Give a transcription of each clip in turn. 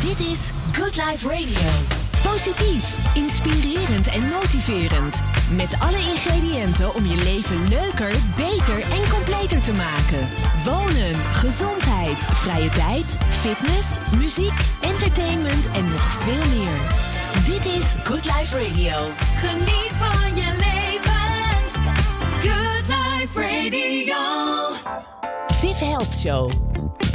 Dit is Good Life Radio. Positief, inspirerend en motiverend. Met alle ingrediënten om je leven leuker, beter en completer te maken. Wonen, gezondheid, vrije tijd, fitness, muziek, entertainment en nog veel meer. Dit is Good Life Radio. Geniet van je leven. Good Life Radio. Viv Health Show.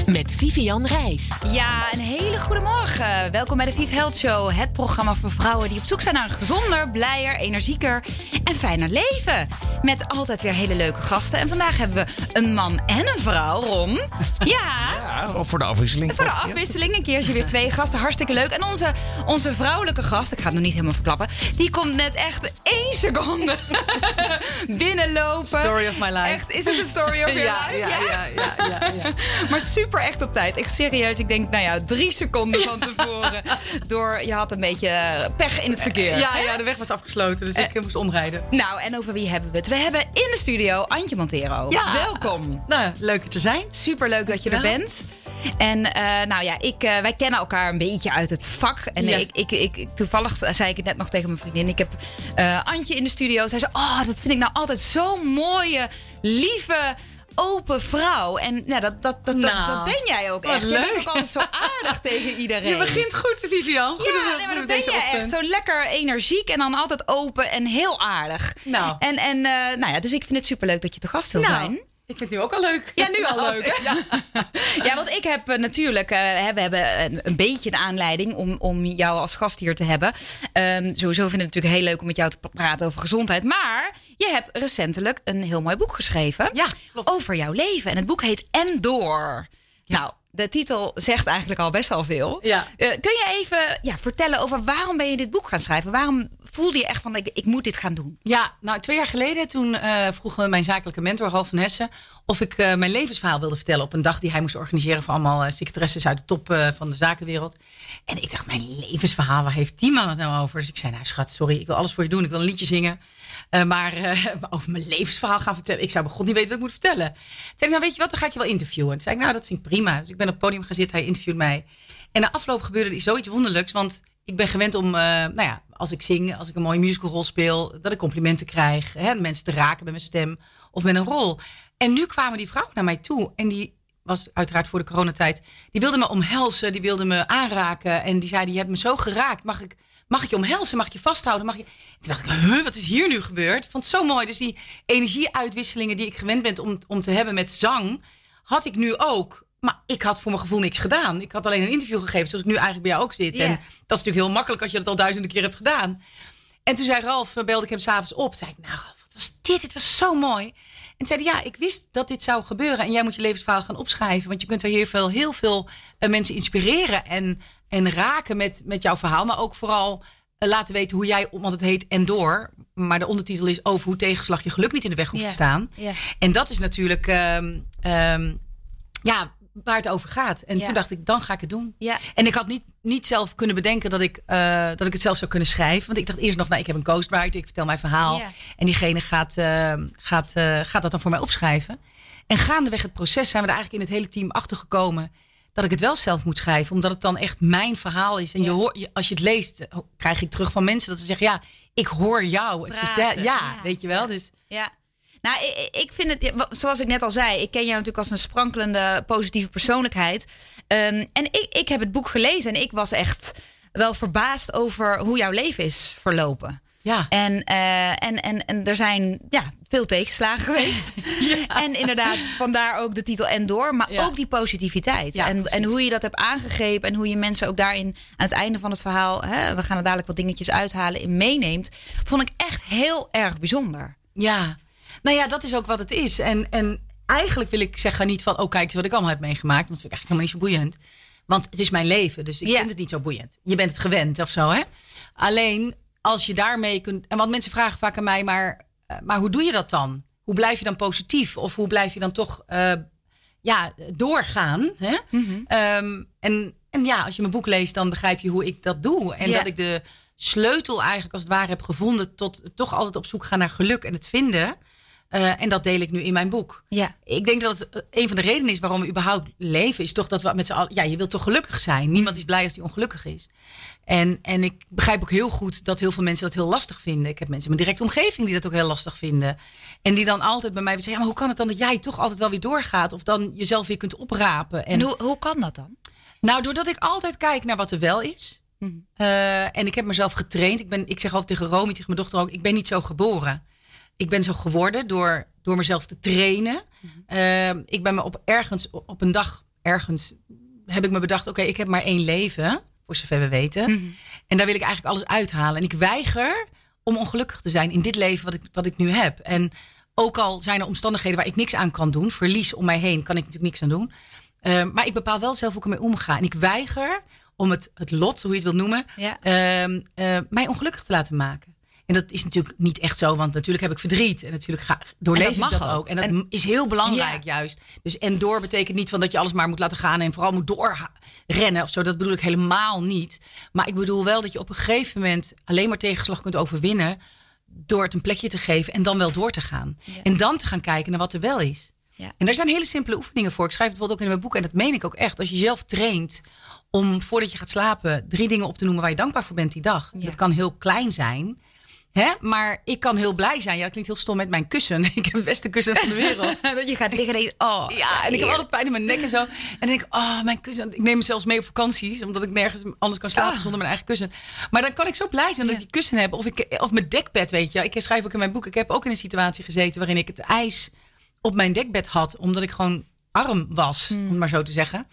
Met Vivian Reis. Ja, een hele goede morgen. Welkom bij de Vive Health Show. Het programma voor vrouwen die op zoek zijn naar een gezonder, blijer, energieker en fijner leven. Met altijd weer hele leuke gasten. En vandaag hebben we een man en een vrouw, Ron. Ja. Ja, of voor de afwisseling. Voor de afwisseling, een keertje weer twee gasten. Hartstikke leuk. En onze, onze vrouwelijke gast, ik ga het nog niet helemaal verklappen... die komt net echt één seconde binnenlopen. Story of my life. Echt, is het een story of your Ja, life? ja, ja, ja, ja, ja. Maar super echt op tijd. Echt serieus. Ik denk, nou ja, drie seconden van tevoren. Door, je had een beetje pech in het verkeer. Ja, ja, de weg was afgesloten, dus ik eh, moest omrijden. Nou, en over wie hebben we het? We hebben in de studio Antje Montero. Ja. Welkom. Nou, leuk er te zijn. Super leuk dat je er bent. En eh, nou ja, ik, eh, wij kennen elkaar een beetje uit het vak. En Ja. ik, ik, ik, toevallig zei ik het net nog tegen mijn vriendin. Ik heb eh, Antje in de studio. Zij zei, oh, dat vind ik nou altijd zo'n mooie, lieve open vrouw. En nou, dat, dat, dat, dat, Nou, dat ben jij ook echt. Je bent ook altijd zo aardig tegen iedereen. Je begint goed, Vivian. Goed Ja, nee, maar dat ben je echt. Zo lekker energiek en dan altijd open en heel aardig. Nou. En, en eh, nou ja, dus ik vind het superleuk dat je te gast wil Nou, zijn. Ik vind het nu ook al leuk. Ja, nu al leuk. hè? Ja. Ja, want ik heb eh, natuurlijk, eh, we hebben een, een beetje een aanleiding om, om jou als gast hier te hebben. Ehm, sowieso vind ik het natuurlijk heel leuk om met jou te praten over gezondheid. Maar je hebt recentelijk een heel mooi boek geschreven Ja, klopt. over jouw leven. En het boek heet En Door. Nou, de titel zegt eigenlijk al best wel veel. Ja. Eh, kun je even ja, vertellen over waarom ben je dit boek gaan schrijven? Waarom voelde je echt van, ik, ik moet dit gaan doen? Ja, nou twee jaar geleden toen eh, vroeg mijn zakelijke mentor Ralf van Hessen of ik eh, mijn levensverhaal wilde vertellen op een dag die hij moest organiseren voor allemaal secretaresses uit de top van de zakenwereld. En ik dacht, mijn levensverhaal, waar heeft die man het nou over? Dus ik zei, nou schat, sorry, ik wil alles voor je doen, ik wil een liedje zingen. Eh, maar eh, over mijn levensverhaal gaan vertellen, ik zou bij god niet weten wat ik moet vertellen. Toen zei ik, nou weet je wat, dan ga je wel interviewen. Toen zei ik, nou dat vind ik prima. Dus ik ben op het podium gaan zitten, hij interviewt mij. En na afloop gebeurde er zoiets wonderlijks, want ik ben gewend om, eh, nou ja, als ik zing, als ik een mooie musicalrol speel, dat ik complimenten krijg. Hè, mensen te raken met mijn stem of met een rol. En nu kwamen die vrouwen naar mij toe en die was uiteraard voor de coronatijd. Die wilde me omhelzen, die wilde me aanraken en die zei, je hebt me zo geraakt. Mag ik, mag ik je omhelzen? Mag ik je vasthouden? Mag je... Toen dacht ik, huh, wat is hier nu gebeurd? Ik vond het zo mooi. Dus die energieuitwisselingen die ik gewend ben om, om te hebben met zang, had ik nu ook. Maar ik had voor mijn gevoel niks gedaan. Ik had alleen een interview gegeven, zoals ik nu eigenlijk bij jou ook zit. En dat is natuurlijk heel makkelijk als je dat al duizenden keer hebt gedaan. En toen zei Ralf, eh, belde ik hem s'avonds op. Zei ik, nou, Ralf, wat was dit? Dit was zo mooi. En zei hij, ja, ik wist dat dit zou gebeuren. En jij moet je levensverhaal gaan opschrijven. Want je kunt er heel veel, heel veel eh, mensen inspireren en, en raken met, met jouw verhaal. Maar ook vooral eh, laten weten hoe jij, want het heet En Door. Maar de ondertitel is over hoe tegenslag je geluk niet in de weg hoeft Ja. te staan. Ja. En dat is natuurlijk, ehm, ehm, ja, waar het over gaat. En Ja. toen dacht ik, dan ga ik het doen. Ja. En ik had niet, niet zelf kunnen bedenken dat ik, eh, dat ik het zelf zou kunnen schrijven. Want ik dacht eerst nog, nou, ik heb een ghostwriter, ik vertel mijn verhaal. Ja. En diegene gaat, eh, gaat, eh, gaat dat dan voor mij opschrijven. En gaandeweg het proces zijn we er eigenlijk in het hele team achter gekomen dat ik het wel zelf moet schrijven. Omdat het dan echt mijn verhaal is. En Ja. je hoort, je- als je het leest, krijg ik terug van mensen dat ze zeggen, ja, ik hoor jou. Het Praten, vertel- ja, ja. weet je wel. Dus Ja. Nou, ik, ik vind het, ja, zoals ik net al zei, ik ken jou natuurlijk als een sprankelende positieve persoonlijkheid. Ehm, en ik, ik heb het boek gelezen en ik was echt wel verbaasd over hoe jouw leven is verlopen. Ja. En, eh, en, en, en er zijn ja, veel tegenslagen geweest. En inderdaad, vandaar ook de titel En Door. Maar Ja. ook die positiviteit. Ja, en, precies. en hoe je dat hebt aangegrepen. En hoe je mensen ook daarin aan het einde van het verhaal... Hè, we gaan er dadelijk wat dingetjes uithalen, in meeneemt. Vond ik echt heel erg bijzonder. Ja, nou ja, dat is ook wat het is. En, en eigenlijk wil ik zeggen niet van, oh kijk eens wat ik allemaal heb meegemaakt. Want dat vind ik eigenlijk helemaal niet zo boeiend. Want het is mijn leven, dus ik vind het niet zo boeiend. Je bent het gewend of zo, hè? Alleen als je daarmee kunt. En want mensen vragen vaak aan mij, maar, eh, maar hoe doe je dat dan? Hoe blijf je dan positief? Of hoe blijf je dan toch eh, ja, doorgaan? Hè? Ehm, en, en ja, als je mijn boek leest, dan begrijp je hoe ik dat doe. En dat ik de sleutel eigenlijk als het ware heb gevonden tot toch altijd op zoek gaan naar geluk en het vinden. Eh, en dat deel ik nu in mijn boek. Ja. Ik denk dat het eh, een van de redenen is waarom we überhaupt leven, is toch dat we met z'n allen. Ja, je wilt toch gelukkig zijn. Niemand is blij als die ongelukkig is. En, en ik begrijp ook heel goed dat heel veel mensen dat heel lastig vinden. Ik heb mensen in mijn directe omgeving die dat ook heel lastig vinden. En die dan altijd bij mij zeggen: ja, maar hoe kan het dan dat jij toch altijd wel weer doorgaat? Of dan jezelf weer kunt oprapen? En hoe, hoe kan dat dan? Nou, doordat ik altijd kijk naar wat er wel is. Mhm. Eh, en ik heb mezelf getraind. Ik, ben, ik zeg altijd tegen Romy, tegen mijn dochter ook: ik ben niet zo geboren. Ik ben zo geworden door, door mezelf te trainen. Eh, ik ben me op ergens, op een dag ergens, heb ik me bedacht: oké, ik heb maar één leven, voor zover we weten. Mhm. En daar wil ik eigenlijk alles uithalen. En ik weiger om ongelukkig te zijn in dit leven wat ik, wat ik nu heb. En ook al zijn er omstandigheden waar ik niks aan kan doen, verlies om mij heen, kan ik natuurlijk niks aan doen. Eh, maar ik bepaal wel zelf hoe ik ermee omga. En ik weiger om het, het lot, hoe je het wilt noemen, Ja. ehm, eh, mij ongelukkig te laten maken. En dat is natuurlijk niet echt zo, want natuurlijk heb ik verdriet. En natuurlijk ga, doorleef En dat ik dat ook. En dat En- is heel belangrijk juist. Dus en door betekent niet van dat je alles maar moet laten gaan en vooral moet doorrennen of zo. Dat bedoel ik helemaal niet. Maar ik bedoel wel dat je op een gegeven moment alleen maar tegenslag kunt overwinnen door het een plekje te geven en dan wel door te gaan. Ja. En dan te gaan kijken naar wat er wel is. Ja. En daar zijn hele simpele oefeningen voor. Ik schrijf het bijvoorbeeld ook in mijn boek en dat meen ik ook echt. Als je zelf traint om voordat je gaat slapen drie dingen op te noemen waar je dankbaar voor bent die dag. Ja. Dat kan heel klein zijn. Hè? Maar ik kan heel blij zijn. Ja, dat klinkt heel stom met mijn kussen. Ik heb het beste kussen van de wereld. Dat je gaat liggen en oh. Ja, en ik heb altijd pijn in mijn nek en zo. En dan denk ik, oh, mijn kussen. Ik neem me zelfs mee op vakanties, omdat ik nergens anders kan slapen Ah. zonder mijn eigen kussen. Maar dan kan ik zo blij zijn dat Ja. ik die kussen heb. Of, ik, of mijn dekbed, weet je. Ik schrijf ook in mijn boek, ik heb ook in een situatie gezeten waarin ik het ijs op mijn dekbed had, omdat ik gewoon arm was, Hmm. om het maar zo te zeggen.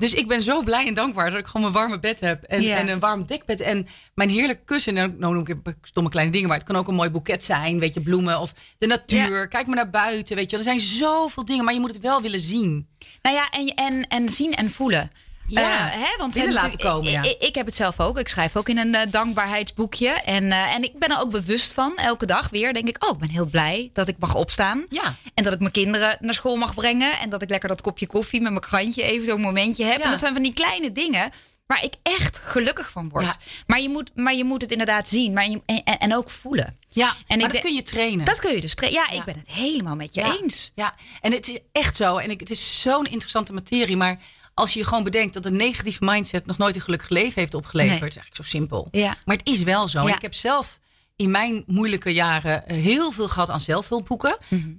Dus ik ben zo blij en dankbaar dat ik gewoon mijn warme bed heb. En, en een warm dekbed. En mijn heerlijke kussen. En nou noem ik stomme kleine dingen. Maar het kan ook een mooi boeket zijn. Weet je, bloemen of de natuur. Kijk maar naar buiten. Weet je, er zijn zoveel dingen. Maar je moet het wel willen zien. Nou ja, en, en, en zien en voelen. Ja, Eh, hè, want binnen hè, laten komen, ja. Ik, ik, heb het zelf ook. Ik schrijf ook in een eh, dankbaarheidsboekje. En, eh, en ik ben er ook bewust van. Elke dag weer denk ik, oh, ik ben heel blij dat ik mag opstaan. Ja. En dat ik mijn kinderen naar school mag brengen. En dat ik lekker dat kopje koffie met mijn krantje even zo'n momentje heb. Ja. En dat zijn van die kleine dingen waar ik echt gelukkig van word. Ja. Maar, je moet, maar je moet het inderdaad zien. Maar je, en, en ook voelen. Ja, En maar dat kun je trainen. Dat kun je dus. tra- Ja, Ja. ik ben het helemaal met je ja. eens. Ja, en het is echt zo. En ik, het is zo'n interessante materie. Maar als je je gewoon bedenkt dat een negatieve mindset nog nooit een gelukkig leven heeft opgeleverd. Nee. is eigenlijk zo simpel. Ja. Maar het is wel zo. Ja. Ik heb zelf in mijn moeilijke jaren eh, heel veel gehad aan zelfhulpboeken.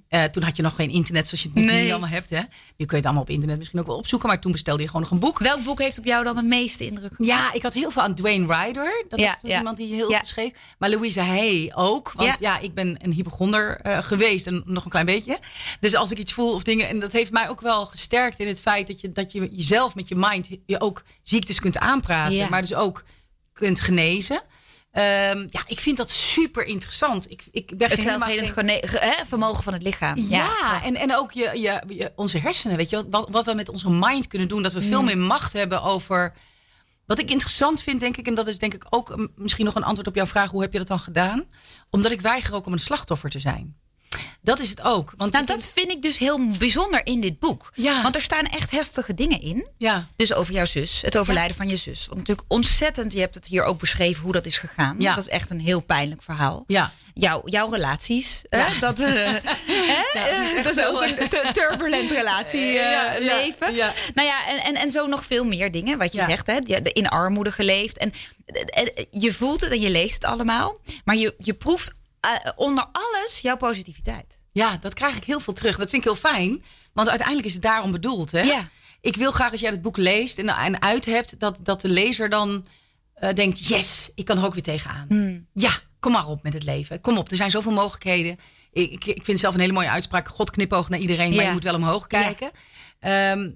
Eh, toen had je nog geen internet zoals je het nu Mhm. Allemaal hebt. Hè? Nu kun je het allemaal op internet misschien ook wel opzoeken. Maar toen bestelde je gewoon nog een boek. Welk boek heeft op jou dan de meeste indruk gemaakt? Ja, ik had heel veel aan Dwayne Ryder. Dat Ja, iemand die heel Ja. veel schreef. Maar Louise Hay ook. Want Ja. ja, ik ben een hypochonder eh, geweest en nog een klein beetje. Dus als ik iets voel of dingen... En dat heeft mij ook wel gesterkt in het feit dat je, dat je jezelf met je mind... je ook ziektes kunt aanpraten. Maar dus ook kunt genezen. Ehm, ja, ik vind dat super interessant. Ik, ik ben Het zelfhelend geen- vermogen van het lichaam. ja, en, en ook je, je, je, onze hersenen, weet je, wat, wat we met onze mind kunnen doen. Dat we veel meer macht hebben over. Wat ik interessant vind, denk ik, en dat is denk ik ook misschien nog een antwoord op jouw vraag: hoe heb je dat dan gedaan? Omdat ik weiger ook om een slachtoffer te zijn. Dat is het ook. Want Nou, dat vind ik dus heel bijzonder in dit boek. Ja. Want er staan echt heftige dingen in. Ja, Dus over jouw zus, het overlijden van je zus. Want natuurlijk ontzettend, je hebt het hier ook beschreven hoe dat is gegaan. Ja. Dat is echt een heel pijnlijk verhaal. ja. Jouw, jouw relaties, hè, dat, eh, hè, eh, dat is ook een tu- turbulent relatieleven. Leven. ja. Nou ja, en, en, en zo nog veel meer dingen, wat je zegt. Hè, in armoede geleefd. En eh, eh, je voelt het en je leest het allemaal. Maar je, je proeft eh, onder alles jouw positiviteit. Ja, dat krijg ik heel veel terug. Dat vind ik heel fijn. Want uiteindelijk is het daarom bedoeld. Hè? Ja. Ik wil graag als jij het boek leest en, en uit hebt, dat, dat de lezer dan eh, denkt: yes, ik kan er ook weer tegenaan. Hmm. Ja, kom maar op met het leven. Kom op, er zijn zoveel mogelijkheden. Ik, ik, ik vind zelf een hele mooie uitspraak: God knipoogt naar iedereen, maar Ja. je moet wel omhoog kijken. Ehm, eh,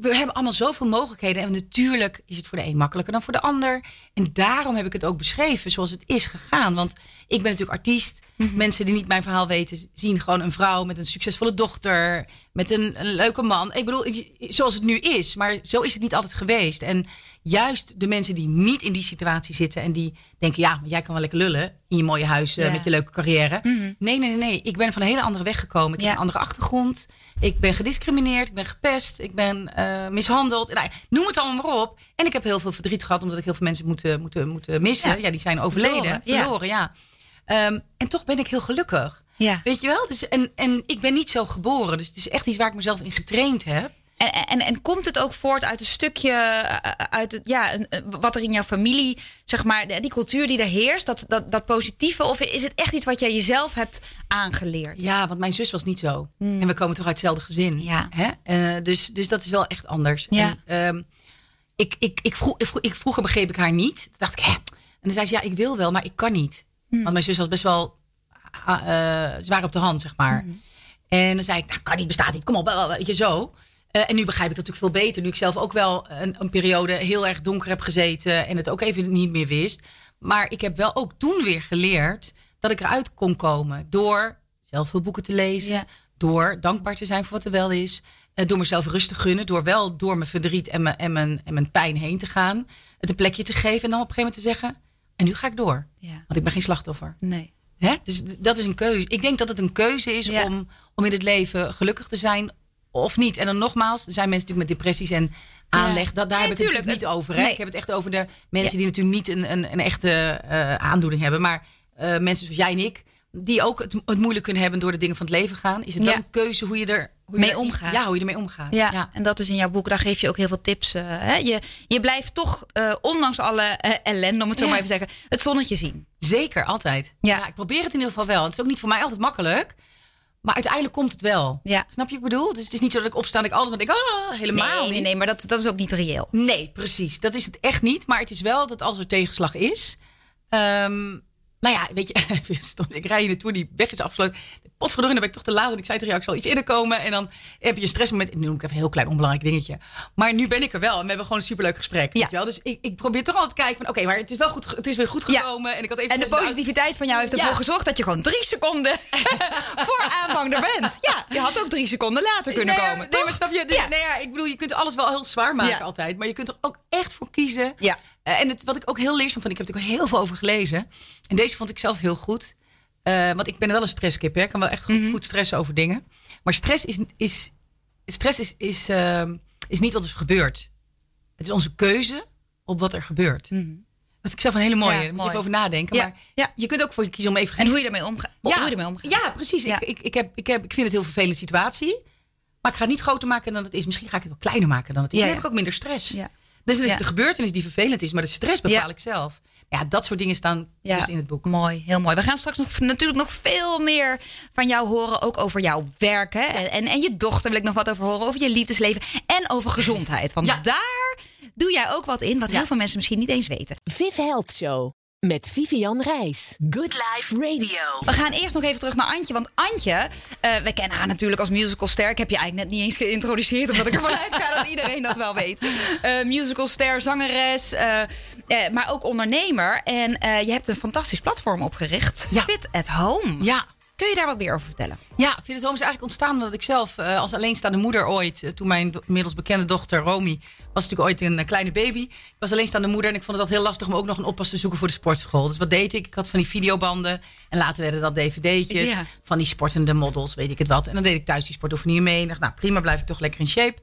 we hebben allemaal zoveel mogelijkheden. En natuurlijk is het voor de een makkelijker dan voor de ander. En daarom heb ik het ook beschreven zoals het is gegaan. Want ik ben natuurlijk artiest. Mhm. Mensen die niet mijn verhaal weten, zien gewoon een vrouw met een succesvolle dochter. Met een, een leuke man. Ik bedoel, zoals het nu is. Maar zo is het niet altijd geweest. En juist de mensen die niet in die situatie zitten. En die denken, ja, maar jij kan wel lekker lullen. In je mooie huis, eh, Ja. met je leuke carrière. Mhm. Nee, nee, nee, nee. Ik ben van een hele andere weg gekomen. Ik Ja. heb een andere achtergrond. Ik ben gediscrimineerd. Ik ben gepest. Ik ben eh, mishandeld. Nou, noem het allemaal maar op. En ik heb heel veel verdriet gehad. Omdat ik heel veel mensen moeten, moeten, moeten missen. Ja. Ja. die zijn overleden. Verloren, ja. Verloren, ja. Ehm, en toch ben ik heel gelukkig. Ja. Weet je wel? Dus, en, en ik ben niet zo geboren. Dus het is echt iets waar ik mezelf in getraind heb. En, en, en komt het ook voort uit een stukje, eh, uit het, ja, een- wat er in jouw familie, zeg maar, die cultuur die er heerst, dat, dat, dat positieve? Of is het echt iets wat jij jezelf hebt aangeleerd? Ja, want mijn zus was niet zo. En we komen toch uit hetzelfde gezin. Hmm. Ja. Hè? Eh, dus, dus dat is wel echt anders. Ja. En, ehm, ik, ik, ik, vroeg, ik, vroeg- ik, vroeger begreep ik haar niet. Toen dacht ik, hè? En dan zei ze, ja, ik wil wel, maar ik kan niet. Hmm. Want mijn zus was best wel ah, eh, zwaar op de hand, zeg maar. Hmm. En dan zei ik, nou, kan niet, bestaat niet. Kom op, wel, weet je, zo. Eh, en nu begrijp ik dat natuurlijk veel beter. Nu ik zelf ook wel een, een periode heel erg donker heb gezeten. En het ook even niet meer wist. Maar ik heb wel ook toen weer geleerd dat ik eruit kon komen. Door zelf veel boeken te lezen. Ja. Door dankbaar te zijn voor wat er wel is. eh, door mezelf rust te gunnen. Door wel door mijn verdriet en mijn, en, mijn, en mijn pijn heen te gaan. Het een plekje te geven. En dan op een gegeven moment te zeggen. En nu ga ik door. Ja. Want ik ben geen slachtoffer. Nee. Hè? Dus dat is een keuze. Ik denk dat het een keuze is Ja. om, om in het leven gelukkig te zijn of niet. En dan nogmaals, er zijn mensen natuurlijk met depressies en aanleg. Dat, daar Nee, heb ik het tuurlijk. niet over. Hè? Nee. Ik heb het echt over de mensen Ja. die natuurlijk niet een, een, een echte eh, aandoening hebben. Maar eh, mensen zoals jij en ik, die ook het, het moeilijk kunnen hebben door de dingen van het leven gaan. Is het Ja. wel een keuze hoe je er hoe je Mee er- omgaat. Ja, hoe je ermee omgaat. Ja, en dat is in jouw boek, daar geef je ook heel veel tips. eh, hè? Je, je blijft toch, ondanks alle ellende, om het zo maar even te zeggen, het zonnetje zien. Zeker, altijd. Ja. ik probeer het in ieder geval wel. Het is ook niet voor mij altijd makkelijk. Maar uiteindelijk komt het wel. Ja. Snap je wat ik bedoel? Dus het is niet zo dat ik opsta en ik altijd denk, oh, helemaal nee, niet. nee, maar dat, dat is ook niet reëel. Nee, precies. Dat is het echt niet. Maar het is wel dat als er tegenslag is. ehm, nou ja, weet je, ik rij hier naartoe, die weg is afgesloten. Potverdorie, dan ben ik toch te laat. En ik zei tegen jou, ik zal iets eerder komen. En dan heb je een stressmoment. Nu noem ik even een heel klein onbelangrijk dingetje. Maar nu ben ik er wel. En we hebben gewoon een superleuk gesprek. Ja. Weet je wel? Dus ik, ik probeer toch altijd te kijken van, oké, maar het is wel goed, het is weer goed Ja. gekomen. En ik had even En de positiviteit van jou heeft ervoor Ja. gezorgd dat je gewoon drie seconden voor aanvang er bent. Ja, je had ook drie seconden later kunnen nee, komen. Nee, toch? maar snap je? Dus, nee, ja, ik bedoel, je kunt alles wel heel zwaar maken altijd. Maar je kunt er ook echt voor kiezen. Ja. Eh, en het, wat ik ook heel leerzaam vond, ik heb er ook heel veel over gelezen. En deze vond ik zelf heel goed. Eh, want ik ben wel een stresskip. Hè. Ik kan wel echt goed, Mhm. goed stressen over dingen. Maar stress is, is, stress is, is, ehm, is niet wat er gebeurt. Het is onze keuze op wat er gebeurt. Dat vind ik zelf een hele mooie. Ja, Daar moet je mooi. over nadenken. Ja, Maar ja. je kunt ook voor je kiezen om even En hoe je ermee omgaat. ja, hoe je ermee omgaat. Ja, precies. Ik, ik, ik, heb, ik, heb, ik vind het een heel vervelende situatie. Maar ik ga het niet groter maken dan het is. Misschien ga ik het wel kleiner maken dan het is. Dan heb ik ook minder stress. Ja. Dus dan is Ja. de gebeurtenis die vervelend is. Maar de stress bepaal Ja. ik zelf. Ja, dat soort dingen staan Ja, dus in het boek. Mooi, heel mooi. We gaan straks nog, natuurlijk nog veel meer van jou horen. Ook over jouw werk. Hè? En, en, en je dochter wil ik nog wat over horen. Over je liefdesleven. En over gezondheid. Want Ja. daar doe jij ook wat in. Wat Ja. heel veel mensen misschien niet eens weten. Viv Health Show met Vivian Reis. Good Life Radio. We gaan eerst nog even terug naar Antje. Want Antje, eh we kennen haar natuurlijk als musicalster. Ik heb je eigenlijk net niet eens geïntroduceerd. Omdat ik ervan uitga dat iedereen dat wel weet. Eh musicalster, zangeres. eh, maar ook ondernemer. En je hebt een fantastisch platform opgericht. Ja. Fit at Home. Ja, Kun je daar wat meer over vertellen? Ja, Home is eigenlijk ontstaan omdat ik zelf eh, als alleenstaande moeder ooit, eh, toen mijn inmiddels bekende dochter Romy was natuurlijk ooit een eh, kleine baby. Ik was alleenstaande moeder en ik vond het altijd heel lastig om ook nog een oppas te zoeken voor de sportschool. Dus wat deed ik? Ik had van die videobanden en later werden dat dvd'tjes Ja. van die sportende models, weet ik het wat. En dan deed ik thuis die sportoefeningen mee. En dacht, nou prima, blijf ik toch lekker in shape.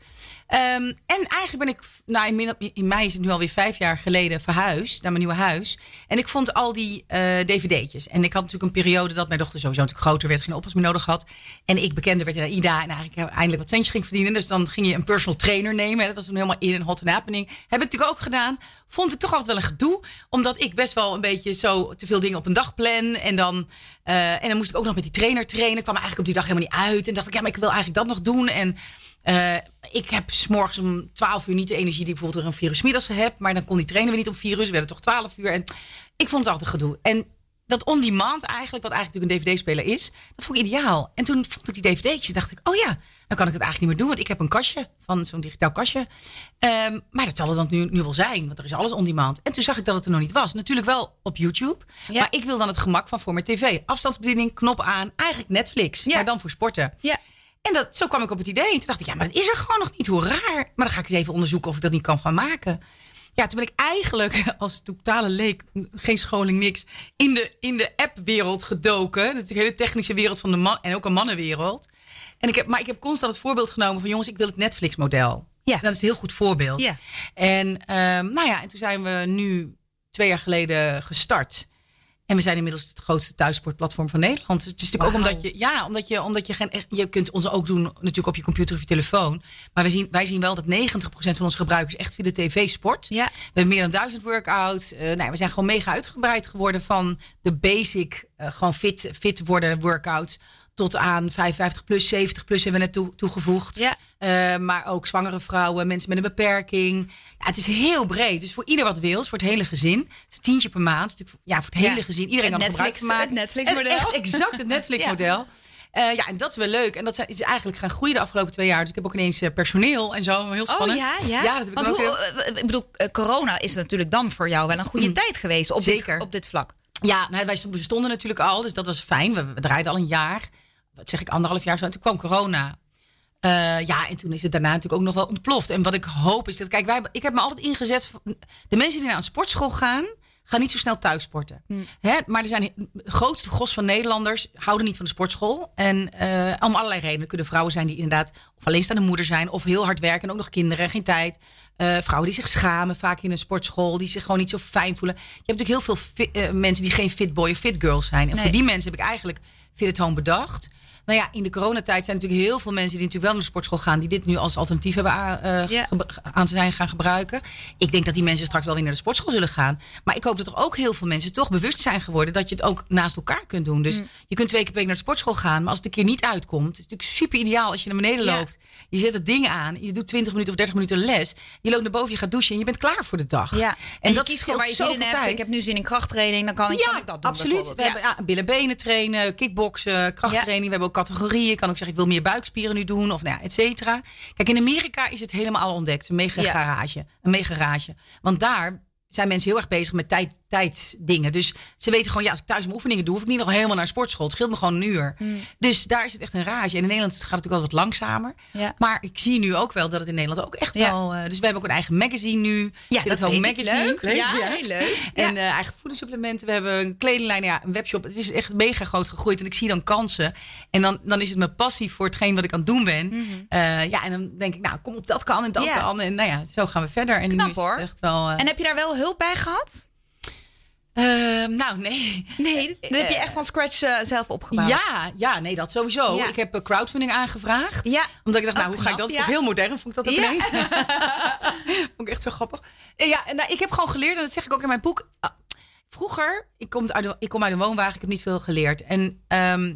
Ehm, en eigenlijk ben ik, nou in, mei is het nu alweer vijf jaar geleden verhuisd naar mijn nieuwe huis. En ik vond al die eh, dvd'tjes. En ik had natuurlijk een periode dat mijn dochter sowieso natuurlijk groter werd, geen oppas meer nodig had. En ik bekende werd in Ida en eigenlijk eindelijk wat centjes ging verdienen. Dus dan ging je een personal trainer nemen. Dat was toen helemaal in een hot and happening. Heb ik natuurlijk ook gedaan. Vond ik toch altijd wel een gedoe. Omdat ik best wel een beetje zo te veel dingen op een dag plan. En dan, eh, en dan moest ik ook nog met die trainer trainen. Ik kwam eigenlijk op die dag helemaal niet uit. En dacht ik, ja, maar ik wil eigenlijk dat nog doen. En eh, ik heb s'morgens om 12 uur niet de energie die ik bijvoorbeeld er een middags heb. Maar dan kon die trainen we niet om 4 uur. Ze werden toch 12 uur. En ik vond het altijd gedoe. En dat on-demand eigenlijk, wat eigenlijk natuurlijk een dvd-speler is, dat vond ik ideaal. En toen vond ik die dvd'tjes, dacht ik, oh ja, dan kan ik het eigenlijk niet meer doen. Want ik heb een kastje, van zo'n digitaal kastje. Ehm, maar dat zal het dan nu, nu wel zijn, want er is alles on-demand. En toen zag ik dat het er nog niet was. Natuurlijk wel op YouTube. Ja. Maar ik wil dan het gemak van voor mijn tv. Afstandsbediening, knop aan, eigenlijk Netflix, Ja. maar dan voor sporten. Ja. En dat, zo kwam ik op het idee. En toen dacht ik, ja, maar dat is er gewoon nog niet. Hoe raar. Maar dan ga ik eens even onderzoeken of ik dat niet kan gaan maken. Ja, toen ben ik eigenlijk als totale leek, geen scholing, niks, in de, in de app-wereld gedoken. Dat is de hele technische wereld van de man en ook een mannenwereld. En ik heb, maar ik heb constant het voorbeeld genomen van jongens, ik wil het Netflix-model. Ja. Dat is een heel goed voorbeeld. Ja. En, ehm, nou ja, en toen zijn we nu twee jaar geleden gestart. En we zijn inmiddels het grootste thuissportplatform van Nederland. Dus het is natuurlijk ook omdat je, ja, omdat je, omdat je geen, je kunt ons ook doen natuurlijk op je computer of je telefoon. Maar wij zien, wij zien wel dat 90% van onze gebruikers echt via de tv sport. Ja. We hebben meer dan duizend workouts. Eh nou, we zijn gewoon mega uitgebreid geworden van de basic, eh, gewoon fit, fit worden workouts. Tot aan 55 plus, 70 plus hebben we net toe, toegevoegd. Ja. Eh, maar ook zwangere vrouwen, mensen met een beperking. Ja, het is heel breed. Dus voor ieder wat wil, voor het hele gezin. Het is een tientje per maand. Ja, voor het hele Ja. gezin. Iedereen kan gebruik van maken. het Netflix-model. Echt exact het Netflix-model. Eh, ja, en dat is wel leuk. En dat zijn- is eigenlijk gaan groeien de afgelopen twee jaar. Dus ik heb ook ineens eh, personeel en zo. Heel Oh spannend. ja, ja. Ja, dat heb ik Want hoe, heel- ik bedoel, corona is natuurlijk dan voor jou wel een goede tijd geweest op, Zeker. Dit, op dit vlak. Ja, nou, wij sto- stonden natuurlijk al, dus dat was fijn. We, we draaiden al een jaar. Wat zeg ik, anderhalf jaar zo. En toen kwam corona. Eh, ja, en toen is het daarna natuurlijk ook nog wel ontploft. En wat ik hoop is dat, kijk, wij, ik heb me altijd ingezet. voor- De mensen die naar een sportschool gaan, gaan niet zo snel thuis sporten. Hè? Maar er zijn het grootste gros van Nederlanders houden niet van de sportschool. En eh, om allerlei redenen. Kunnen vrouwen zijn die inderdaad of alleenstaande moeder zijn, of heel hard werken en ook nog kinderen en geen tijd. Eh, vrouwen die zich schamen vaak in een sportschool, die zich gewoon niet zo fijn voelen. Je hebt natuurlijk heel veel mensen die geen fit boy of fit girl zijn. En Nee. voor die mensen heb ik eigenlijk Fit at Home bedacht. Nou ja, in de coronatijd zijn natuurlijk heel veel mensen die natuurlijk wel naar de sportschool gaan, die dit nu als alternatief hebben aan, eh, Ja. gebru- aan zijn gaan gebruiken. Ik denk dat die mensen straks wel weer naar de sportschool zullen gaan. Maar ik hoop dat er ook heel veel mensen toch bewust zijn geworden dat je het ook naast elkaar kunt doen. Mm. Dus je kunt twee keer per week naar de sportschool gaan, maar als het een keer niet uitkomt, het is natuurlijk super ideaal als je naar beneden Ja. loopt. Je zet het ding aan, je doet 20 minuten of 30 minuten les, je loopt naar boven, je gaat douchen en je bent klaar voor de dag. Ja. En, dat gewoon waar je zin in hebt. tijd. Ik heb nu zin in krachttraining, dan kan, ik kan ik dat doen absoluut. We hebben billen benen trainen, kickboksen, krachttraining. We hebben ook categorieën. Ik kan ook zeggen, ik wil meer buikspieren nu doen. Of nou ja, et cetera. Kijk, in Amerika is het helemaal al ontdekt. Een mega Ja. garage. Een mega garage. Want daar zijn mensen heel erg bezig met tijd, tijdsdingen. Dus ze weten gewoon, ja, als ik thuis mijn oefeningen doe, hoef ik niet nog helemaal naar sportschool. Het scheelt me gewoon een uur. Mm. Dus daar is het echt een rage. En in Nederland gaat het natuurlijk altijd wat langzamer. Ja. Maar ik zie nu ook wel dat het in Nederland ook echt Ja. wel... eh, dus we hebben ook een eigen magazine nu. Ja, dat weet ik. Leuk. Ja, heel leuk. En eh, eigen voedingssupplementen. We hebben een kledinglijn, ja, een webshop. Het is echt mega groot gegroeid. En ik zie dan kansen. En dan, dan is het mijn passie voor hetgeen wat ik aan het doen ben. Eh, ja, en dan denk ik, nou, kom op, dat kan en dat Mhm. Kan. En nou ja, zo gaan we verder. En Knap, nu is het hoor. echt wel... En heb je daar wel hulp bij gehad? Eh, nou, nee. Nee, dat heb je echt van scratch eh, zelf opgebouwd. Ja, ja, nee, dat sowieso. Ja. Ik heb eh, crowdfunding aangevraagd. Ja. Omdat ik dacht, nou, Ook hoe ga ik dat? ja. Heel modern, vond ik dat ook Ja. ineens. vond ik echt zo grappig. Eh, Ja, nou, ik heb gewoon geleerd, en dat zeg ik ook in mijn boek. Ah, Vroeger, ik kom uit, de, ik kom uit een woonwagen, ik heb niet veel geleerd. En ehm,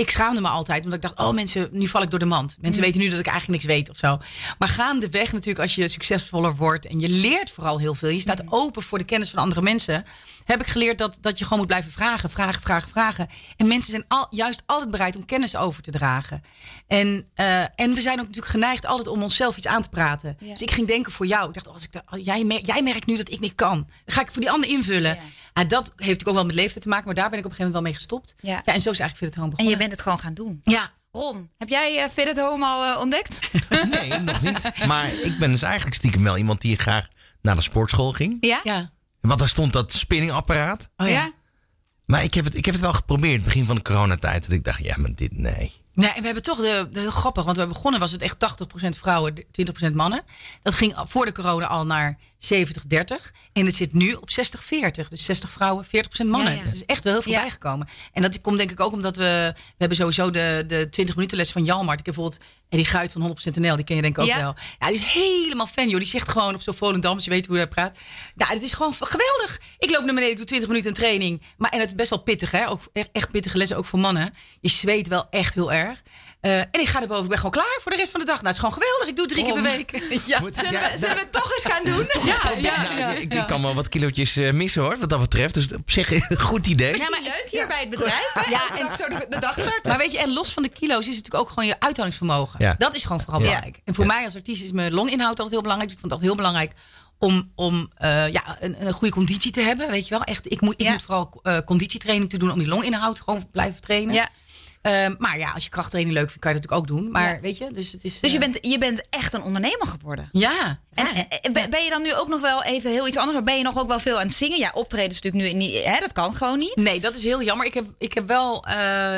ik schaamde me altijd, omdat ik dacht, oh mensen, nu val ik door de mand. Mensen weten nu dat ik eigenlijk niks weet of zo. Maar gaandeweg natuurlijk, als je succesvoller wordt en je leert vooral heel veel. Je staat open voor de kennis van andere mensen. Heb ik geleerd dat, dat je gewoon moet blijven vragen, vragen, vragen, vragen. En mensen zijn al, juist altijd bereid om kennis over te dragen. En, eh, en we zijn ook natuurlijk geneigd altijd om onszelf iets aan te praten. Ja. Dus ik ging denken voor jou. Ik dacht, oh, als ik oh, jij, mer- jij merkt nu dat ik niet kan. Dan ga ik voor die ander invullen. Ja. En dat heeft natuurlijk ook wel met leeftijd te maken. Maar daar ben ik op een gegeven moment wel mee gestopt. Ja. Ja, en zo is eigenlijk Fit at Home En begonnen. je bent het gewoon gaan doen. Ja, Ron, heb jij eh Fit at Home al eh, ontdekt? Nee, nog niet. Maar ik ben dus eigenlijk stiekem wel iemand die graag naar de sportschool ging. Ja? ja. Want daar stond dat spinningapparaat. Oh, ja. Ja? Maar ik heb het, ik heb het wel geprobeerd, begin van de coronatijd. Dat ik dacht, ja, maar dit, nee. Nee, en we hebben toch de, de heel grappig, want we begonnen was het echt 80% vrouwen, 20% mannen. Dat ging voor de corona al naar 70-30. En het zit nu op 60-40. Dus 60 vrouwen, 40% mannen. Ja, ja. Er is echt wel heel veel Ja. bijgekomen. En dat komt denk ik ook omdat we, we hebben sowieso de, de 20 minuten les van Jalmart. Ik heb bijvoorbeeld Eddie Guit van 100% NL, die ken je denk ik ook Ja. wel. Ja, die is helemaal fan, joh. Die zegt gewoon op zo'n Volendam, als je weet hoe hij praat. Ja, het is gewoon geweldig. Ik loop naar beneden, ik doe 20 minuten een training. Maar, en het is best wel pittig, hè. Ook, echt pittige lessen, ook voor mannen. Je zweet wel echt heel erg. Eh, en ik ga erboven, ik ben gewoon klaar voor de rest van de dag. Nou, het is gewoon geweldig. Ik doe het drie keer per week. ja. Zullen, we, zullen we het toch eens gaan doen? Ja, ja, Nou, ja, ik, ja. ik kan wel wat kilootjes eh, missen hoor, wat dat betreft. Dus op zich een goed idee. Ja, maar leuk hier bij het bedrijf. Hè? Ja, en zo de, de dag starten. Maar weet je, en los van de kilo's is het natuurlijk ook gewoon je uithoudingsvermogen. Ja. Dat is gewoon vooral Ja. belangrijk. En voor mij als artiest is mijn longinhoud altijd heel belangrijk. Dus ik vond het altijd heel belangrijk om, om eh, ja, een, een goede conditie te hebben. Weet je wel, echt. Ik moet, ik Ja. moet vooral eh, conditietraining te doen om die longinhoud gewoon blijven trainen. Ja. Ehm, maar ja, als je krachttraining leuk vindt, kan je dat natuurlijk ook doen. Maar Ja. weet je, dus het is. Dus je eh, bent, je bent echt een ondernemer geworden. Ja. En ja. eh, eh, ben- je dan nu ook nog wel even heel iets anders? Maar ben je nog ook wel veel aan het zingen? Ja, optreden is natuurlijk nu niet. Hè, dat kan gewoon niet. Nee, dat is heel jammer. Ik heb, ik heb wel